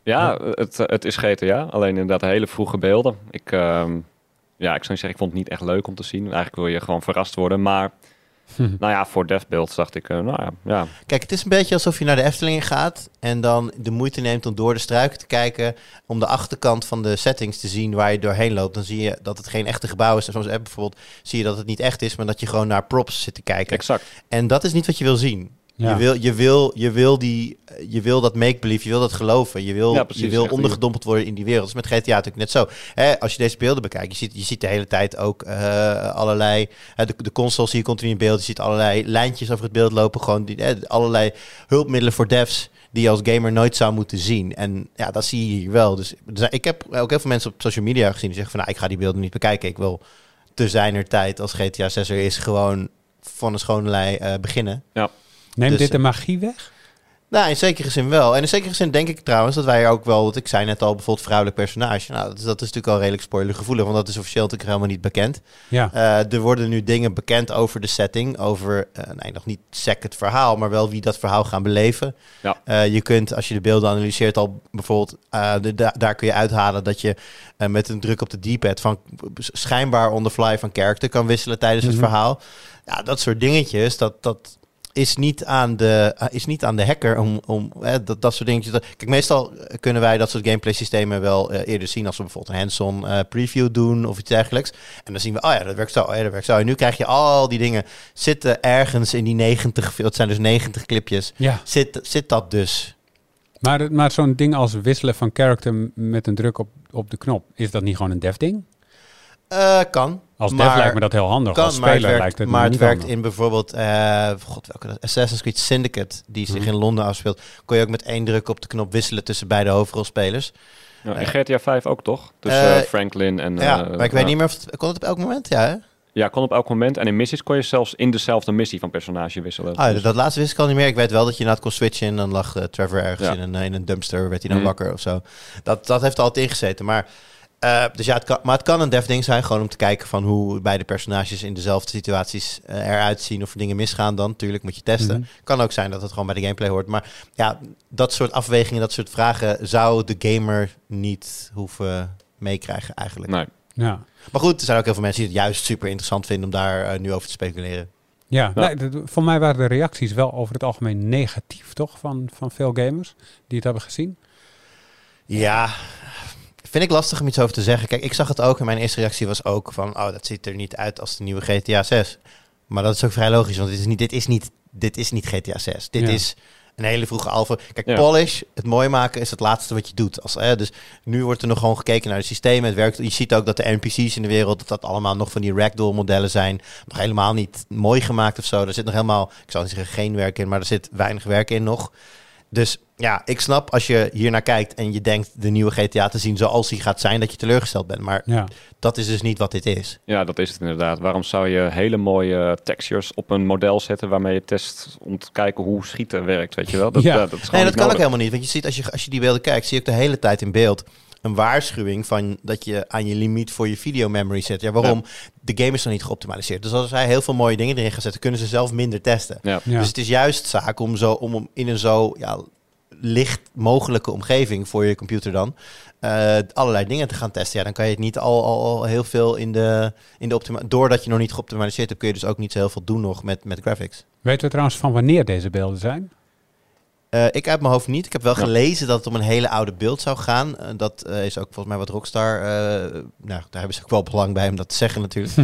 Ja, het, het is GTA. Alleen inderdaad hele vroege beelden. Ik, ehm, ja, ik zou niet zeggen, ik vond het niet echt leuk om te zien. Eigenlijk wil je gewoon verrast worden. Maar nou ja, voor devbeeld dacht ik, eh, nou ja, ja. Kijk, het is een beetje alsof je naar de Efteling gaat en dan de moeite neemt om door de struiken te kijken, om de achterkant van de settings te zien waar je doorheen loopt. Dan zie je dat het geen echte gebouw is. En soms eh, bijvoorbeeld zie je dat het niet echt is, maar dat je gewoon naar props zit te kijken. exact. En dat is niet wat je wil zien. Ja. Je, wil, je, wil, je, wil die, je wil dat make-believe, je wil dat geloven. Je wil, Ja, precies, je wil ondergedompeld worden in die wereld. Dat is met GTA natuurlijk net zo. Hè, als je deze beelden bekijkt, je ziet, je ziet de hele tijd ook eh, allerlei... de, de console zie je continu in beeld. Je ziet allerlei lijntjes over het beeld lopen. Gewoon die, allerlei hulpmiddelen voor devs die je als gamer nooit zou moeten zien. En ja, dat zie je hier wel. Dus ik heb ook heel veel mensen op social media gezien die zeggen van... Nou, ik ga die beelden niet bekijken. Ik wil te zijner tijd als GTA 6 er is gewoon van een schone lei eh, beginnen. Neemt Dus, dit de eh, magie weg? Nou, in zekere zin wel. En in zekere zin denk ik trouwens dat wij ook wel, wat ik zei net al, bijvoorbeeld vrouwelijk personage. Nou, dat is, dat is natuurlijk al redelijk spoilergevoelig, want dat is officieel natuurlijk helemaal niet bekend. Ja. Eh, er worden nu dingen bekend over de setting, over, eh, nee, nog niet sec het verhaal, maar wel wie dat verhaal gaan beleven. Ja. Eh, je kunt, als je de beelden analyseert, al bijvoorbeeld, eh, de, da- daar kun je uithalen dat je met een druk op de D-pad van schijnbaar on the fly van character kan wisselen tijdens het Mhm. verhaal. Ja, dat soort dingetjes, dat, dat is niet aan de, uh, is niet aan de hacker om, om hè, dat, dat soort dingetjes. Kijk, meestal kunnen wij dat soort gameplay systemen wel eh, eerder zien als we bijvoorbeeld een hands-on eh, preview doen of iets dergelijks. En dan zien we, oh ja, dat werkt zo, oh ja, dat werkt zo. En nu krijg je al die dingen zitten ergens in die 90, het zijn dus 90 clipjes, ja. zit, zit dat dus. Maar, maar zo'n ding als wisselen van character met een druk op, op de knop, is dat niet gewoon een dev ding? Eh, kan. Als Maar- dev lijkt me dat heel handig. Kan, als maar het speler werkt, lijkt het maar het niet werkt handig. in bijvoorbeeld, eh, god, welke, Assassin's Creed Syndicate, die zich Mhm. in Londen afspeelt, kon je ook met één druk op de knop wisselen tussen beide hoofdrolspelers. Ja, in Eh, GTA 5 ook toch? Dus Franklin en... ja, maar ik weet niet meer of het, kon het op elk moment, ja hè? Ja, kon op elk moment. En in missies kon je zelfs in dezelfde missie van personage wisselen. Ah, Dus- dat laatste wist ik al niet meer. Ik weet wel dat je inderdaad kon switchen en dan lag Trevor ergens Ja. in, een, in een dumpster, werd hij dan Mhm. wakker of zo. Dat, dat heeft er altijd ingezeten. Maar, eh, dus ja, het kan, maar het kan een dev ding zijn, gewoon om te kijken van hoe beide personages in dezelfde situaties eh, eruit zien of er dingen misgaan dan. Natuurlijk moet je testen. Mhm. Kan ook zijn dat het gewoon bij de gameplay hoort. Maar ja, dat soort afwegingen, dat soort vragen zou de gamer niet hoeven meekrijgen eigenlijk. Nee. Ja. Maar goed, er zijn ook heel veel mensen die het juist super interessant vinden om daar eh, nu over te speculeren. Ja, Nee, voor mij waren de reacties wel over het algemeen negatief, toch? Van, van veel gamers die het hebben gezien. Ja, vind ik lastig om iets over te zeggen. Kijk, ik zag het ook en mijn eerste reactie was ook van... oh, dat ziet er niet uit als de nieuwe GTA 6. Maar dat is ook vrij logisch, want dit is niet, dit is niet, dit is niet GTA 6. Dit is een hele vroege alpha. Kijk, polish, het mooi maken is het laatste wat je doet. Als, eh, dus nu wordt er nog gewoon gekeken naar het systeem. Het werkt. Je ziet ook dat de NPC's in de wereld, dat dat allemaal nog van die ragdoll modellen zijn. Nog helemaal niet mooi gemaakt of zo. Er zit nog helemaal, ik zou niet zeggen geen werk in, maar er zit weinig werk in nog. Dus ja, ik snap als je hier naar kijkt en je denkt de nieuwe GTA te zien zoals die gaat zijn, dat je teleurgesteld bent. Maar ja. dat is dus niet wat dit is. Ja, dat is het inderdaad. Waarom zou je hele mooie textures op een model zetten waarmee je test om te kijken hoe schieten werkt, weet je wel? Dat, ja. dat, is nee, dat kan ook helemaal niet. Want je ziet als je, als je die beelden kijkt, zie je ook de hele tijd in beeld een waarschuwing van dat je aan je limiet voor je video memory zit. Ja, waarom? De game is nog niet geoptimaliseerd. Dus als zij heel veel mooie dingen erin gaan zetten, kunnen ze zelf minder testen. Ja. Dus het is juist zaak om, zo, om in een zo ja, licht mogelijke omgeving voor je computer dan. Uh, allerlei dingen te gaan testen. Ja, dan kan je het niet al, al, al heel veel in de, in de optima Doordat je nog niet geoptimaliseerd hebt, kun je dus ook niet zo heel veel doen nog met, met graphics. Weten we trouwens van wanneer deze beelden zijn? Uh, ik uit mijn hoofd niet. Ik heb wel gelezen dat het om een hele oude beeld zou gaan. Uh, dat uh, is ook volgens mij wat Rockstar. nou, daar hebben ze ook wel belang bij om dat te zeggen natuurlijk.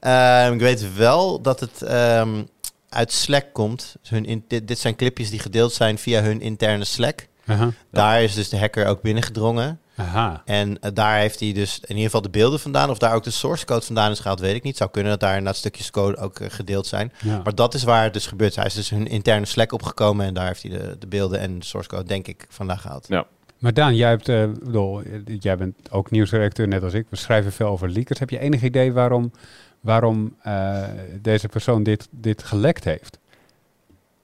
Ehm, ik weet wel dat het um, uit Slack komt. Dus hun in, dit, dit, zijn clipjes die gedeeld zijn via hun interne Slack. Daar is dus de hacker ook binnengedrongen. Aha. En uh, daar heeft hij dus in ieder geval de beelden vandaan. Of daar ook de source code vandaan is gehaald, weet ik niet. Zou kunnen dat daar inderdaad stukjes code ook uh, gedeeld zijn. Ja. Maar dat is waar het dus gebeurt. Hij is dus hun interne Slack opgekomen. En daar heeft hij de, de beelden en de source code, denk ik, vandaan gehaald. Ja. Maar Daan, jij, hebt, uh, bedoel, jij bent ook nieuwsredacteur, net als ik. We schrijven veel over leakers. Heb je enig idee waarom waarom uh, deze persoon dit, dit gelekt heeft.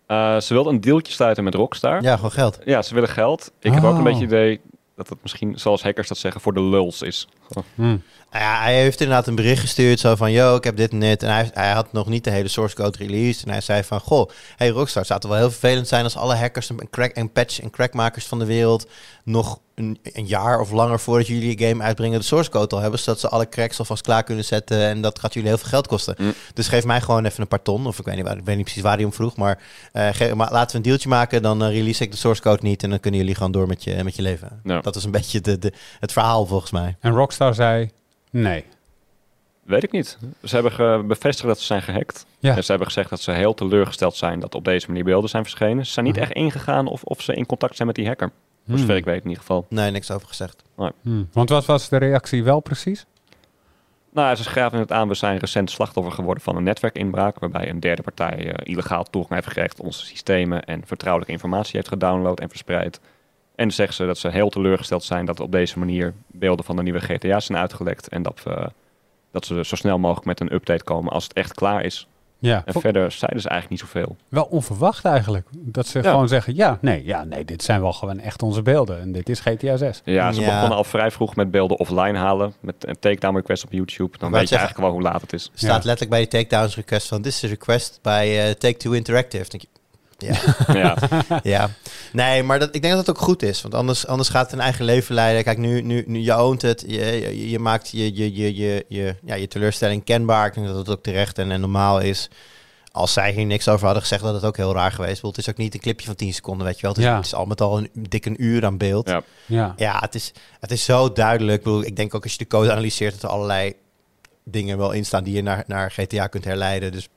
Uh, ze wilde een deeltje sluiten met Rockstar. Ja, gewoon geld. Ja, ze willen geld. Ik heb ook een oh. beetje idee dat het misschien, zoals hackers dat zeggen, voor de lulz is. Hmm. Nou ja, hij heeft inderdaad een bericht gestuurd zo van, yo, ik heb dit en dit. En hij, hij had nog niet de hele source code released. En hij zei van, goh, hey Rockstar, het zou toch wel heel vervelend zijn als alle hackers en, crack, en patch en crackmakers van de wereld nog een, een, jaar of langer voordat jullie je game uitbrengen de source code al hebben, zodat ze alle cracks alvast klaar kunnen zetten en dat gaat jullie heel veel geld kosten. Mm. Dus geef mij gewoon even een paar ton, of ik weet niet, waar, ik weet niet precies waar hij om vroeg, maar, uh, maar laten we een deeltje maken, dan uh, release ik de source code niet en dan kunnen jullie gewoon door met je, met je leven. Dat is een beetje de, de, het verhaal volgens mij. En Rockstar zei nee. Weet ik niet. Ze hebben bevestigd dat ze zijn gehackt. Ja. En ze hebben gezegd dat ze heel teleurgesteld zijn dat op deze manier beelden zijn verschenen. Ze zijn niet echt ingegaan of, of ze in contact zijn met die hacker. Voor hmm. zover ik weet in ieder geval. Nee, niks over gezegd. Hmm. Want wat was de reactie wel precies? Nou, ze schrijven het aan, we zijn recent slachtoffer geworden van een netwerkinbraak, waarbij een derde partij uh, illegaal toegang heeft gekregen tot onze systemen en vertrouwelijke informatie heeft gedownload en verspreid. En zeggen ze dat ze heel teleurgesteld zijn dat op deze manier beelden van de nieuwe GTA zijn uitgelekt en dat, we, dat ze zo snel mogelijk met een update komen als het echt klaar is. Ja. En verder zeiden ze eigenlijk niet zoveel. Wel onverwacht eigenlijk. Dat ze gewoon zeggen, ja nee, ja, nee, dit zijn wel gewoon echt onze beelden. En dit is GTA 6. Ja, ze begonnen al vrij vroeg met beelden offline halen. Met een takedown request op YouTube. Dan weet je eigenlijk wel hoe laat het is. staat letterlijk bij de takedown request van... This is a request bij uh, Take-Two Interactive. Denk je, ja. ja. ja. Nee, maar dat, ik denk dat het ook goed is. Want anders, anders gaat het een eigen leven leiden. Kijk, nu, nu, nu je oont het. Je, je, je maakt je, je, je, je, je, ja, je teleurstelling kenbaar. Ik denk dat het ook terecht en, en normaal is. Als zij hier niks over hadden gezegd, dat het ook heel raar geweest. Want het is ook niet een clipje van 10 seconden, weet je wel. Het is, ja. het is al met al een dik een uur aan beeld. Ja, ja. ja het, is, het is zo duidelijk. Ik, bedoel, ik denk ook als je de code analyseert, dat er allerlei dingen wel in staan die je naar, naar GTA kunt herleiden. Dus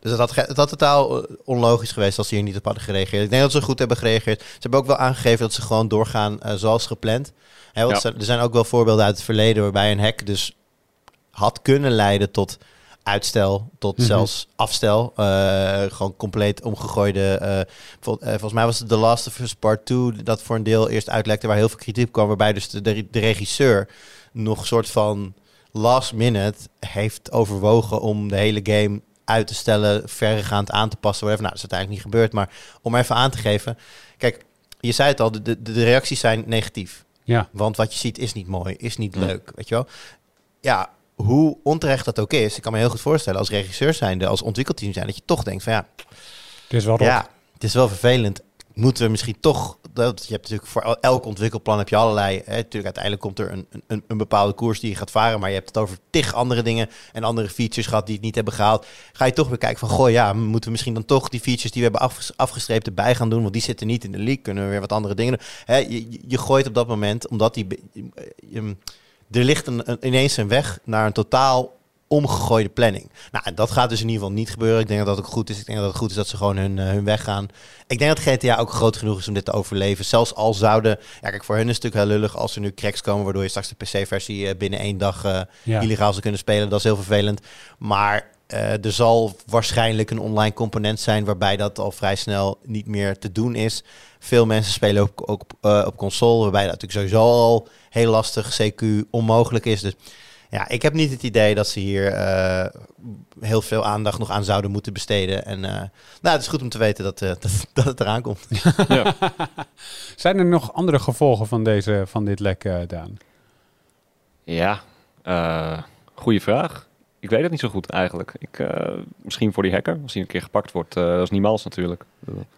dus dat had, dat totaal eh, onlogisch geweest als ze hier niet op hadden gereageerd. Ik denk dat ze goed hebben gereageerd. Ze hebben ook wel aangegeven dat ze gewoon doorgaan uh, zoals gepland. He, ja. Er zijn ook wel voorbeelden uit het verleden waarbij een hack dus had kunnen leiden tot uitstel, tot mhm. zelfs afstel. Uh, gewoon compleet omgegooide. vol, volgens mij was het The Last of Us Part 2 dat voor een deel eerst uitlekte waar heel veel kritiek kwam. Waarbij dus de, de, de regisseur nog soort van last minute heeft overwogen om de hele game uit te stellen, verregaand aan te passen. Whatever. Nou, dat is uiteindelijk niet gebeurd. Maar om even aan te geven. Kijk, je zei het al, de, de, de reacties zijn negatief. Ja. Want wat je ziet is niet mooi, is niet leuk. Weet je wel? Ja, hoe onterecht dat ook is, ik kan me heel goed voorstellen als regisseur zijnde, als ontwikkelteam zijn, dat je toch denkt van ja, het is wel ja, het is wel vervelend. Moeten we misschien toch dat, je hebt natuurlijk voor elk ontwikkelplan heb je allerlei. Hè, natuurlijk, uiteindelijk komt er een, een, een bepaalde koers die je gaat varen. Maar je hebt het over tig andere dingen en andere features gehad die het niet hebben gehaald. Ga je toch weer kijken van, goh ja, moeten we misschien dan toch die features die we hebben afgestreept erbij gaan doen? Want die zitten niet in de league. Kunnen we weer wat andere dingen doen? Hè, je, je gooit op dat moment, omdat die... Er ligt een, ineens een weg naar een totaal omgegooide planning. Nou, dat gaat dus in ieder geval niet gebeuren. Ik denk dat dat ook goed is. Ik denk dat het goed is dat ze gewoon hun, uh, hun weg gaan. Ik denk dat GTA ook groot genoeg is om dit te overleven. Zelfs al zouden... Ja, kijk, voor hun is het natuurlijk heel lullig als er nu cracks komen... waardoor je straks de PC-versie uh, binnen één dag uh, illegaal zou kunnen spelen. Dat is heel vervelend. Maar er zal waarschijnlijk een online component zijn... waarbij dat al vrij snel niet meer te doen is. Veel mensen spelen ook, ook op console... waarbij dat natuurlijk sowieso al heel lastig, CQ, onmogelijk is. Dus ja, ik heb niet het idee dat ze hier uh, heel veel aandacht nog aan zouden moeten besteden. En uh, nou, het is goed om te weten dat, uh, dat, dat, het eraan komt. Ja. Zijn er nog andere gevolgen van, deze, van dit lek, Daan? Ja, goede vraag. Ik weet het niet zo goed eigenlijk. Ik, misschien voor die hacker, als hij een keer gepakt wordt. dat is niet mals natuurlijk.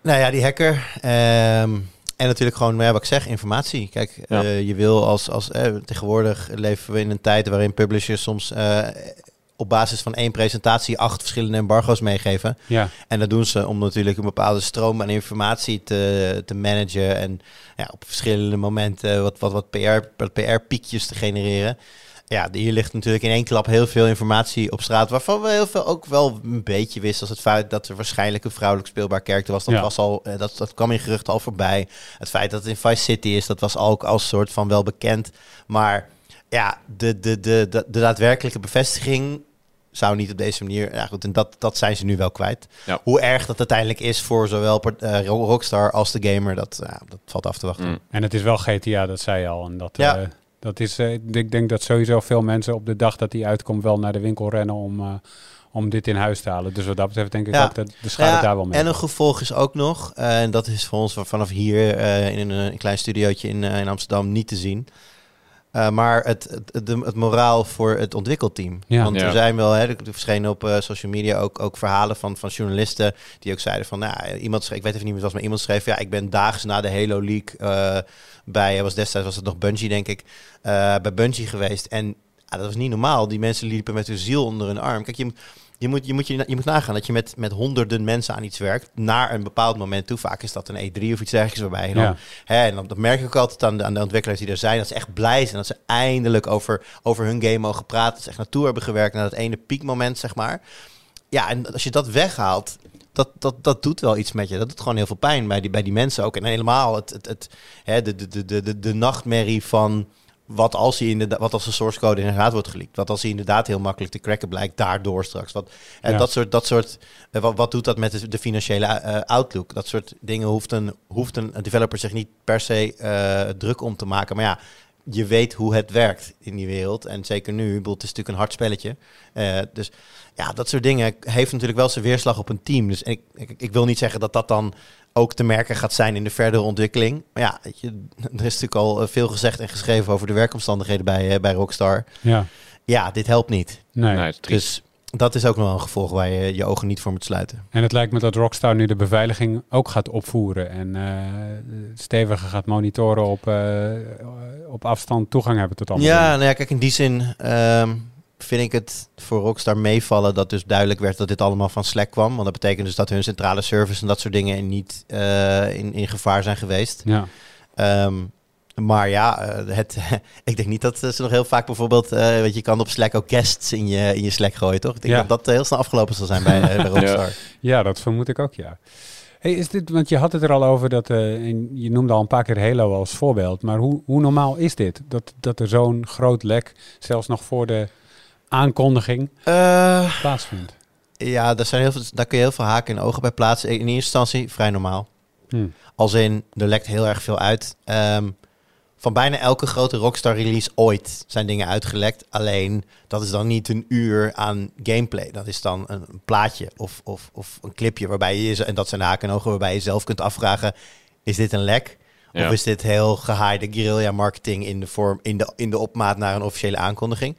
Nou ja, die hacker. Ehm, en natuurlijk gewoon, ja, wat ik zeg, informatie. Kijk, eh, je wil als, als eh, tegenwoordig leven we in een tijd waarin publishers soms eh, op basis van één presentatie acht verschillende embargo's meegeven. Ja. En dat doen ze om natuurlijk een bepaalde stroom aan informatie te, te managen en ja, op verschillende momenten wat, wat, wat PR, PR-piekjes te genereren ja, hier ligt natuurlijk in één klap heel veel informatie op straat. Waarvan we heel veel ook wel een beetje wisten. Als het feit dat er waarschijnlijk een vrouwelijk speelbaar karakter was. Dat, was al, eh, dat, dat kwam in geruchten al voorbij. Het feit dat het in Vice City is, dat was ook als soort van wel bekend. Maar ja, de, de, de, de, de daadwerkelijke bevestiging zou niet op deze manier. Ja, goed, en dat, dat zijn ze nu wel kwijt. Hoe erg dat uiteindelijk is voor zowel uh, Rockstar als de gamer, dat, uh, dat valt af te wachten. Mm. En het is wel GTA, dat zei je al. En dat, ja. Uh, dat is, uh, ik denk dat sowieso veel mensen op de dag dat die uitkomt wel naar de winkel rennen om, uh, om dit in huis te halen. Dus wat dat betreft denk ik ook dat de schade ja, daar wel mee. En een gevolg is ook nog, uh, en dat is voor ons vanaf hier in een, een, klein studiootje in, in Amsterdam niet te zien. Uh, maar het, het, het, het, moraal voor het ontwikkelteam. Ja. Want er zijn wel, hè, er verschenen op uh, social media ook, ook verhalen van, van journalisten die ook zeiden van, nou, iemand schreef, ik weet even niet meer was, maar iemand schreef, ja, ik ben daags na de Halo League uh, bij, was destijds was het nog Bungie, denk ik, bij Bungie geweest. En dat was niet normaal. Die mensen liepen met hun ziel onder hun arm. Kijk, je, je moet, je, moet, je, je moet nagaan dat je met, met honderden mensen aan iets werkt. Naar een bepaald moment toe. Vaak is dat een E3 of iets dergelijks. Waarbij je dan, ja. hè, en dan, dat merk ik ook altijd aan de, aan de ontwikkelaars die er zijn. Dat ze echt blij zijn. Dat ze eindelijk over, over hun game mogen praten. Dat ze echt naartoe hebben gewerkt naar dat ene piekmoment, zeg maar. Ja, en als je dat weghaalt, dat, dat, dat doet wel iets met je. Dat doet gewoon heel veel pijn bij die, bij die mensen ook. En helemaal het, het, het, hè, de, de, de, de, de, de nachtmerrie van wat als, hij inderdaad, wat als de source code inderdaad wordt geleakt? Wat als hij inderdaad heel makkelijk te cracken blijkt daardoor straks? Wat, en dat soort, dat soort eh, wat, wat doet dat met de, de financiële uh, outlook? Dat soort dingen hoeft een, hoeft een developer zich niet per se uh, druk om te maken. Maar ja, je weet hoe het werkt in die wereld. En zeker nu, het is natuurlijk een hard spelletje. Uh, dus ja, dat soort dingen heeft natuurlijk wel zijn weerslag op een team. Dus ik, ik, ik wil niet zeggen dat dat dan ook te merken gaat zijn in de verdere ontwikkeling. Maar ja, weet je, er is natuurlijk al eh, veel gezegd en geschreven over de werkomstandigheden bij, uh, bij Rockstar. Ja. ja, dit helpt niet. Nee, nee dus dat is ook nog wel een gevolg waar je je ogen niet voor moet sluiten. En het lijkt me dat Rockstar nu de beveiliging ook gaat opvoeren en uh, steviger gaat monitoren op, op afstand toegang hebben tot allemaal. Ja, nou ja, kijk, in die zin um, vind ik het voor Rockstar meevallen dat dus duidelijk werd dat dit allemaal van Slack kwam. Want dat betekent dus dat hun centrale service en dat soort dingen niet uh, in, in gevaar zijn geweest. Ja. Um, maar ja, uh, het, ik denk niet dat ze nog heel vaak bijvoorbeeld, uh, weet je, kan op Slack ook guests in je, in je Slack gooien, toch? Ik denk ja. dat dat heel snel afgelopen zal zijn bij, bij Rockstar. Ja. ja, dat vermoed ik ook, ja. Hey, is dit, want je had het er al over dat uh, je noemde al een paar keer Halo als voorbeeld, maar hoe, hoe normaal is dit? Dat, dat er zo'n groot lek, zelfs nog voor de aankondiging uh, plaatsvindt? Ja, daar, zijn heel veel, daar kun je heel veel haken en ogen bij plaatsen. In eerste instantie vrij normaal. Hmm. Als in, er lekt heel erg veel uit. Um, van bijna elke grote Rockstar release ooit zijn dingen uitgelekt. Alleen, dat is dan niet een uur aan gameplay. Dat is dan een, een plaatje of, of, of een clipje waarbij je, en dat zijn haken en ogen, waarbij je zelf kunt afvragen, is dit een lek? Ja. Of is dit heel gehaaide guerrilla marketing in de, vorm, in, de, in de opmaat naar een officiële aankondiging?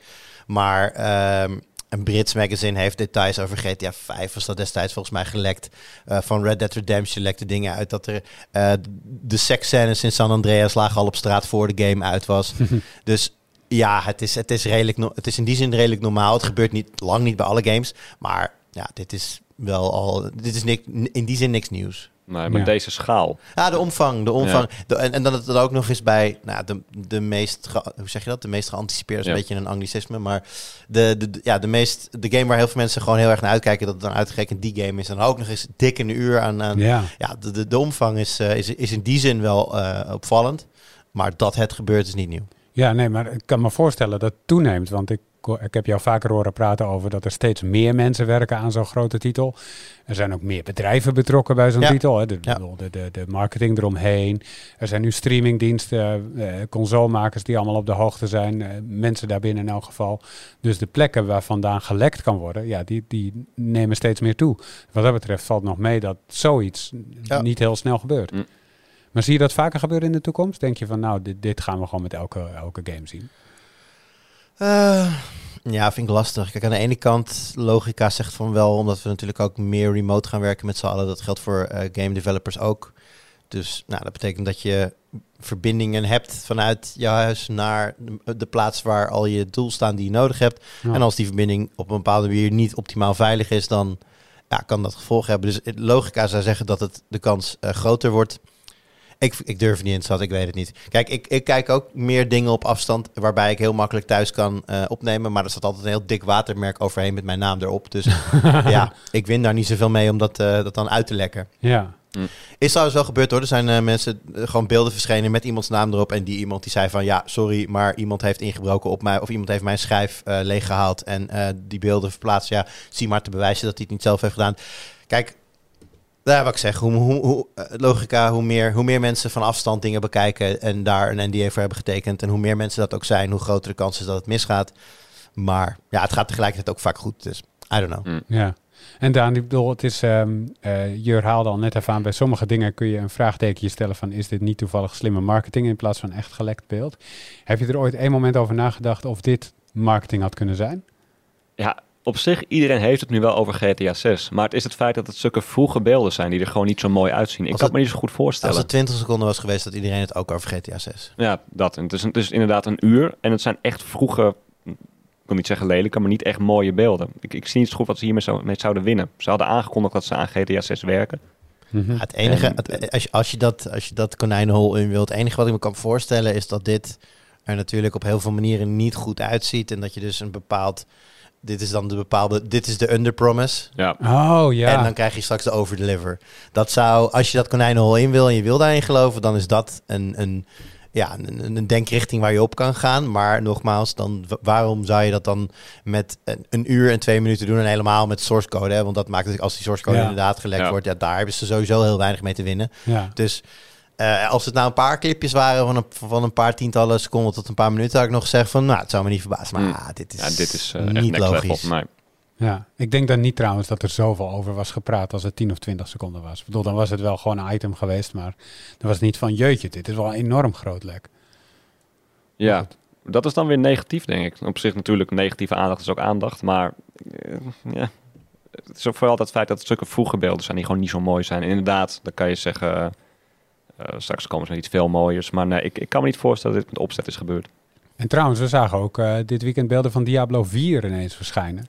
Maar um, een Brits magazine heeft details over GTA 5. Was dat destijds volgens mij gelekt. Uh, van Red Dead Redemption lekte dingen uit dat er uh, de seksscènes in San Andreas lagen al op straat voor de game uit was. dus ja, het is, het, is redelijk no het is in die zin redelijk normaal. Het gebeurt niet lang niet bij alle games. Maar ja, dit is wel al. Dit is niks, in die zin niks nieuws. Nee, maar deze schaal. Ja, de omvang. De omvang. De, en, en dan het ook nog eens bij nou, de, de meest, hoe zeg je dat? De meest geanticipeerde is een beetje een anglicisme. Maar de, de, ja, de, meest, de game waar heel veel mensen gewoon heel erg naar uitkijken, dat het dan uitgerekend die game is. En dan ook nog eens dik een uur aan. aan ja. ja, de, de, de omvang is, uh, is, is in die zin wel uh, opvallend. Maar dat het gebeurt is niet nieuw. Ja, nee, maar ik kan me voorstellen dat het toeneemt. Want ik ik heb jou vaker horen praten over dat er steeds meer mensen werken aan zo'n grote titel. Er zijn ook meer bedrijven betrokken bij zo'n titel. Hè. De, de, de, de, marketing eromheen. Er zijn nu streamingdiensten, eh, consolemakers die allemaal op de hoogte zijn. Eh, mensen daarbinnen in elk geval. Dus de plekken waar vandaan gelekt kan worden, ja, die, die nemen steeds meer toe. Wat dat betreft valt nog mee dat zoiets niet heel snel gebeurt. Mm. Maar zie je dat vaker gebeuren in de toekomst? Denk je van nou, dit, dit gaan we gewoon met elke, elke game zien? Uh, ja, vind ik lastig. Kijk, aan de ene kant, logica zegt van wel, omdat we natuurlijk ook meer remote gaan werken met z'n allen. Dat geldt voor uh, game developers ook. Dus nou, dat betekent dat je verbindingen hebt vanuit je huis naar de, plaats waar al je doel staan die je nodig hebt. En als die verbinding op een bepaalde manier niet optimaal veilig is, dan ja, kan dat gevolg hebben. Dus logica zou zeggen dat het de kans uh, groter wordt. Ik, ik durf niet in te ik weet het niet. Kijk, ik, ik kijk ook meer dingen op afstand waarbij ik heel makkelijk thuis kan uh, opnemen. Maar er staat altijd een heel dik watermerk overheen met mijn naam erop. Dus ja, ik win daar niet zoveel mee om dat, uh, dat dan uit te lekken. Ja. Mm. Is trouwens wel gebeurd hoor. Er zijn uh, mensen gewoon beelden verschenen met iemands naam erop. En die iemand die zei van ja, sorry, maar iemand heeft ingebroken op mij. Of iemand heeft mijn schijf uh, leeggehaald. En uh, die beelden verplaatst. Ja, zie maar te bewijzen dat hij het niet zelf heeft gedaan. Kijk, ja, wat ik zeg, hoe, hoe, hoe, eh, logica, hoe meer, hoe meer mensen van afstand dingen bekijken en daar een NDA voor hebben getekend. En hoe meer mensen dat ook zijn, hoe groter de kans is dat het misgaat. Maar ja, het gaat tegelijkertijd ook vaak goed. Dus I don't know. Mm. Ja. En Daan, ik bedoel, het is, um, uh, Jur haalde al net even aan, bij sommige dingen kun je een vraagtekentje stellen van, is dit niet toevallig slimme marketing in plaats van echt gelekt beeld? Heb je er ooit één moment over nagedacht of dit marketing had kunnen zijn? Ja, op zich, iedereen heeft het nu wel over GTA 6. Maar het is het feit dat het stukken vroege beelden zijn die er gewoon niet zo mooi uitzien. Ik kan me niet zo goed voorstellen. Als het 20 seconden was geweest, dat iedereen het ook over GTA 6. Ja, dat. En het, is, het is inderdaad een uur. En het zijn echt vroege, ik wil niet zeggen lelijke, maar niet echt mooie beelden. Ik, ik zie niet zo goed wat ze hiermee mee zouden winnen. Ze hadden aangekondigd dat ze aan GTA 6 werken. Mhm. Het enige, als, je, als, je dat, als je dat konijnenhol in wilt, het enige wat ik me kan voorstellen is dat dit er natuurlijk op heel veel manieren niet goed uitziet. En dat je dus een bepaald dit is dan de bepaalde, dit is de underpromise. Ja. Oh ja. En dan krijg je straks de overdeliver. Dat zou, als je dat konijnenhol in wil en je wil daarin geloven, dan is dat een, een, ja, een, een denkrichting waar je op kan gaan. Maar nogmaals, dan, waarom zou je dat dan met een, een uur en twee minuten doen en helemaal met source code? Hè? Want dat maakt het, als die source code inderdaad gelekt wordt, ja, daar hebben ze sowieso heel weinig mee te winnen. Ja. Dus uh, als het nou een paar clipjes waren van een, van een paar tientallen seconden tot een paar minuten, had ik nog gezegd van, nou, het zou me niet verbazen. Maar mm. ah, dit is, ja, dit is uh, niet logisch. Nee. Ja, ik denk dan niet trouwens dat er zoveel over was gepraat als het 10 of 20 seconden was. Ik bedoel, dan was het wel gewoon een item geweest, maar dan was het niet van, jeetje, dit is wel een enorm groot lek. Ja, dat is dan weer negatief, denk ik. Op zich natuurlijk, negatieve aandacht is ook aandacht, maar uh, ja, het is ook vooral het feit dat het stukken vroege beelden zijn die gewoon niet zo mooi zijn. En inderdaad, dan kan je zeggen uh, straks komen ze met iets veel mooiers. Maar nee, ik, ik kan me niet voorstellen dat dit met opzet is gebeurd. En trouwens, we zagen ook uh, dit weekend beelden van Diablo 4 ineens verschijnen.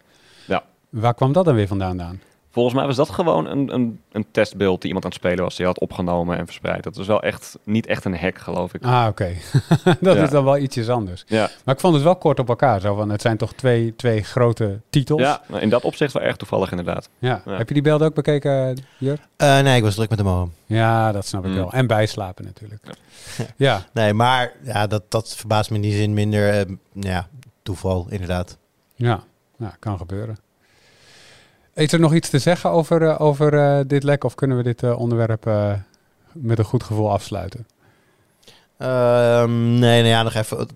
Ja. Waar kwam dat dan weer vandaan, dan? Volgens mij was dat gewoon een, een, een testbeeld die iemand aan het spelen was. Die had opgenomen en verspreid. Dat was wel echt niet echt een hack, geloof ik. Ah, oké. dat is dan wel ietsjes anders. Ja. Maar ik vond het wel kort op elkaar. Zo van, het zijn toch twee, twee grote titels. Ja, in dat opzicht wel erg toevallig inderdaad. Ja. Heb je die beelden ook bekeken, Jur? Uh, nee, ik was druk met de mogen. Ja, dat snap ik mm. wel. En bijslapen natuurlijk. Ja. ja. Nee, maar ja, dat, dat verbaast me in die zin minder. Uh, ja, toeval inderdaad. Ja, ja kan gebeuren. Is er nog iets te zeggen over, uh, over uh, dit lek of kunnen we dit uh, onderwerp met een goed gevoel afsluiten? Um, nee, nou ja, nog even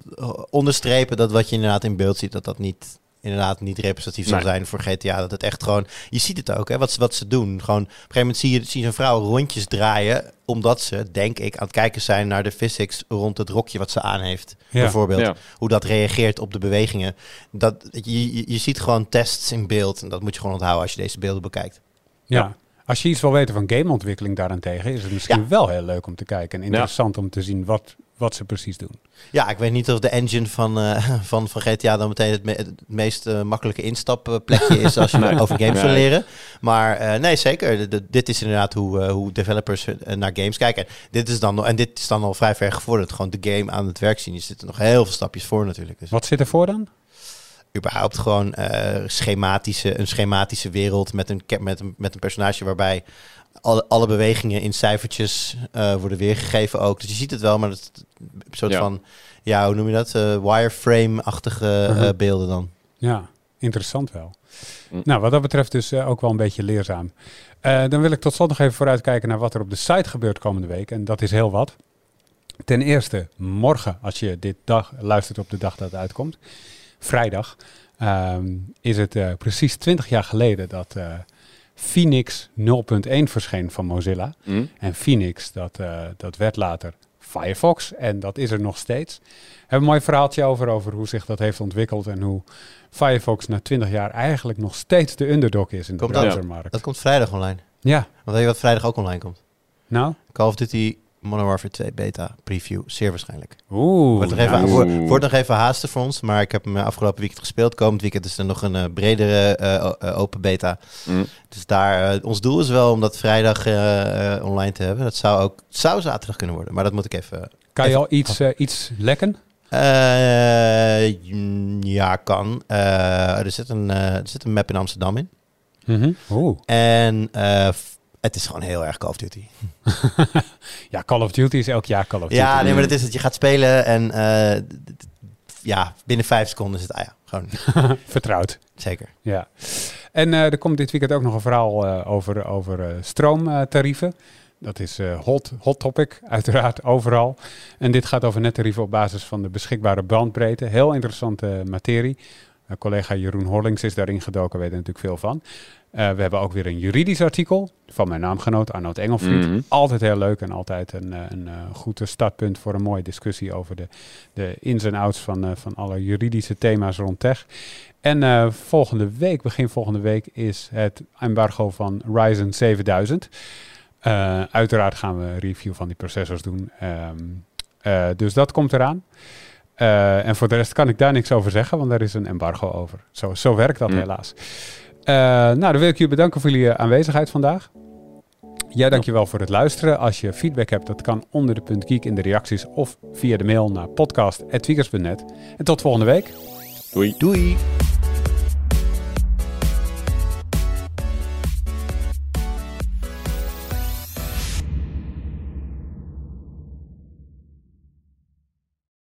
onderstrepen dat wat je inderdaad in beeld ziet, dat dat niet inderdaad niet representatief zal zijn voor GTA. Dat het echt gewoon, je ziet het ook, hè, wat, ze, wat ze doen. Gewoon, op een gegeven moment zie je, zie je een vrouw rondjes draaien, omdat ze, denk ik, aan het kijken zijn naar de physics rond het rokje wat ze aan heeft. Bijvoorbeeld, hoe dat reageert op de bewegingen. Dat, je, je, je ziet gewoon tests in beeld en dat moet je gewoon onthouden als je deze beelden bekijkt. ja. Als je iets wil weten van gameontwikkeling daarentegen, is het misschien wel heel leuk om te kijken en interessant om te zien wat, wat ze precies doen. Ja, ik weet niet of de engine van, uh, van, van GTA dan meteen het, het meest uh, makkelijke instapplekje is als je nee. over games wil leren. Maar uh, nee, zeker. De, dit is inderdaad hoe, hoe developers naar games kijken. En dit is dan en dit is dan al vrij ver gevorderd. Gewoon de game aan het werk zien. Je zit er nog heel veel stapjes voor natuurlijk. Dus. Wat zit er voor dan? überhaupt gewoon uh, schematische, een schematische wereld met een, met een, met een personage waarbij alle, alle bewegingen in cijfertjes uh, worden weergegeven ook. Dus je ziet het wel, maar het een soort van, ja, hoe noem je dat? Uh, wireframe-achtige uh, beelden dan. Ja, interessant wel. Mm. Nou, wat dat betreft dus ook wel een beetje leerzaam. dan wil ik tot slot nog even vooruitkijken naar wat er op de site gebeurt komende week. En dat is heel wat. Ten eerste, morgen, als je dit dag luistert op de dag dat het uitkomt, vrijdag, ehm, is het uh, precies 20 jaar geleden dat uh, Phoenix 0.1 verscheen van Mozilla. Mm. En Phoenix, dat, uh, dat werd later Firefox en dat is er nog steeds. We hebben een mooi verhaaltje over, over hoe zich dat heeft ontwikkeld en hoe Firefox na 20 jaar eigenlijk nog steeds de underdog is in de browsermarkt. Dat, dat komt vrijdag online. Ja. Want weet je wat vrijdag ook online komt? Nou? Call of Duty Modern Warfare 2 beta preview, zeer waarschijnlijk. Oeh. Wordt nog, even, wordt, wordt nog even haasten voor ons, maar ik heb hem eh, afgelopen weekend gespeeld. Komend weekend is er nog een uh, bredere uh, open beta. Mm. Dus daar, ons doel is wel om dat vrijdag online te hebben. Dat zou ook zou zaterdag kunnen worden, maar dat moet ik even... Kan je al iets, iets lekken? ja, kan. er, zit een, er zit een map in Amsterdam in. Mm -hmm. En het is gewoon heel erg Call of Duty. ja, Call of Duty is elk jaar Call of Duty. Ja, nee, maar het is het. Je gaat spelen en uh, ja, binnen vijf seconden is het, ah ja, gewoon. Vertrouwd. Zeker. Ja. En uh, er komt dit weekend ook nog een verhaal uh, over, over stroomtarieven. Dat is hot, hot topic, uiteraard, overal. En dit gaat over nettarieven op basis van de beschikbare bandbreedte. Heel interessante materie. collega Jeroen Horlings is daarin gedoken, weet er natuurlijk veel van. Uh, we hebben ook weer een juridisch artikel van mijn naamgenoot Arnoud Engelfried. Mm -hmm. Altijd heel leuk en altijd een, eh, een, een uh, goed startpunt voor een mooie discussie over de, de ins en outs van, uh, van alle juridische thema's rond tech. En volgende week, begin volgende week, is het embargo van Ryzen 7000. uiteraard gaan we een review van die processors doen. Um, dus dat komt eraan. en voor de rest kan ik daar niks over zeggen, want er is een embargo over. Zo, zo werkt dat mm. helaas. Uh, nou, dan wil ik jullie bedanken voor jullie aanwezigheid vandaag. Jij dankjewel voor het luisteren. Als je feedback hebt, dat kan onder de punt geek in de reacties of via de mail naar podcast.tweakers.net. En tot volgende week. Doei. Doei.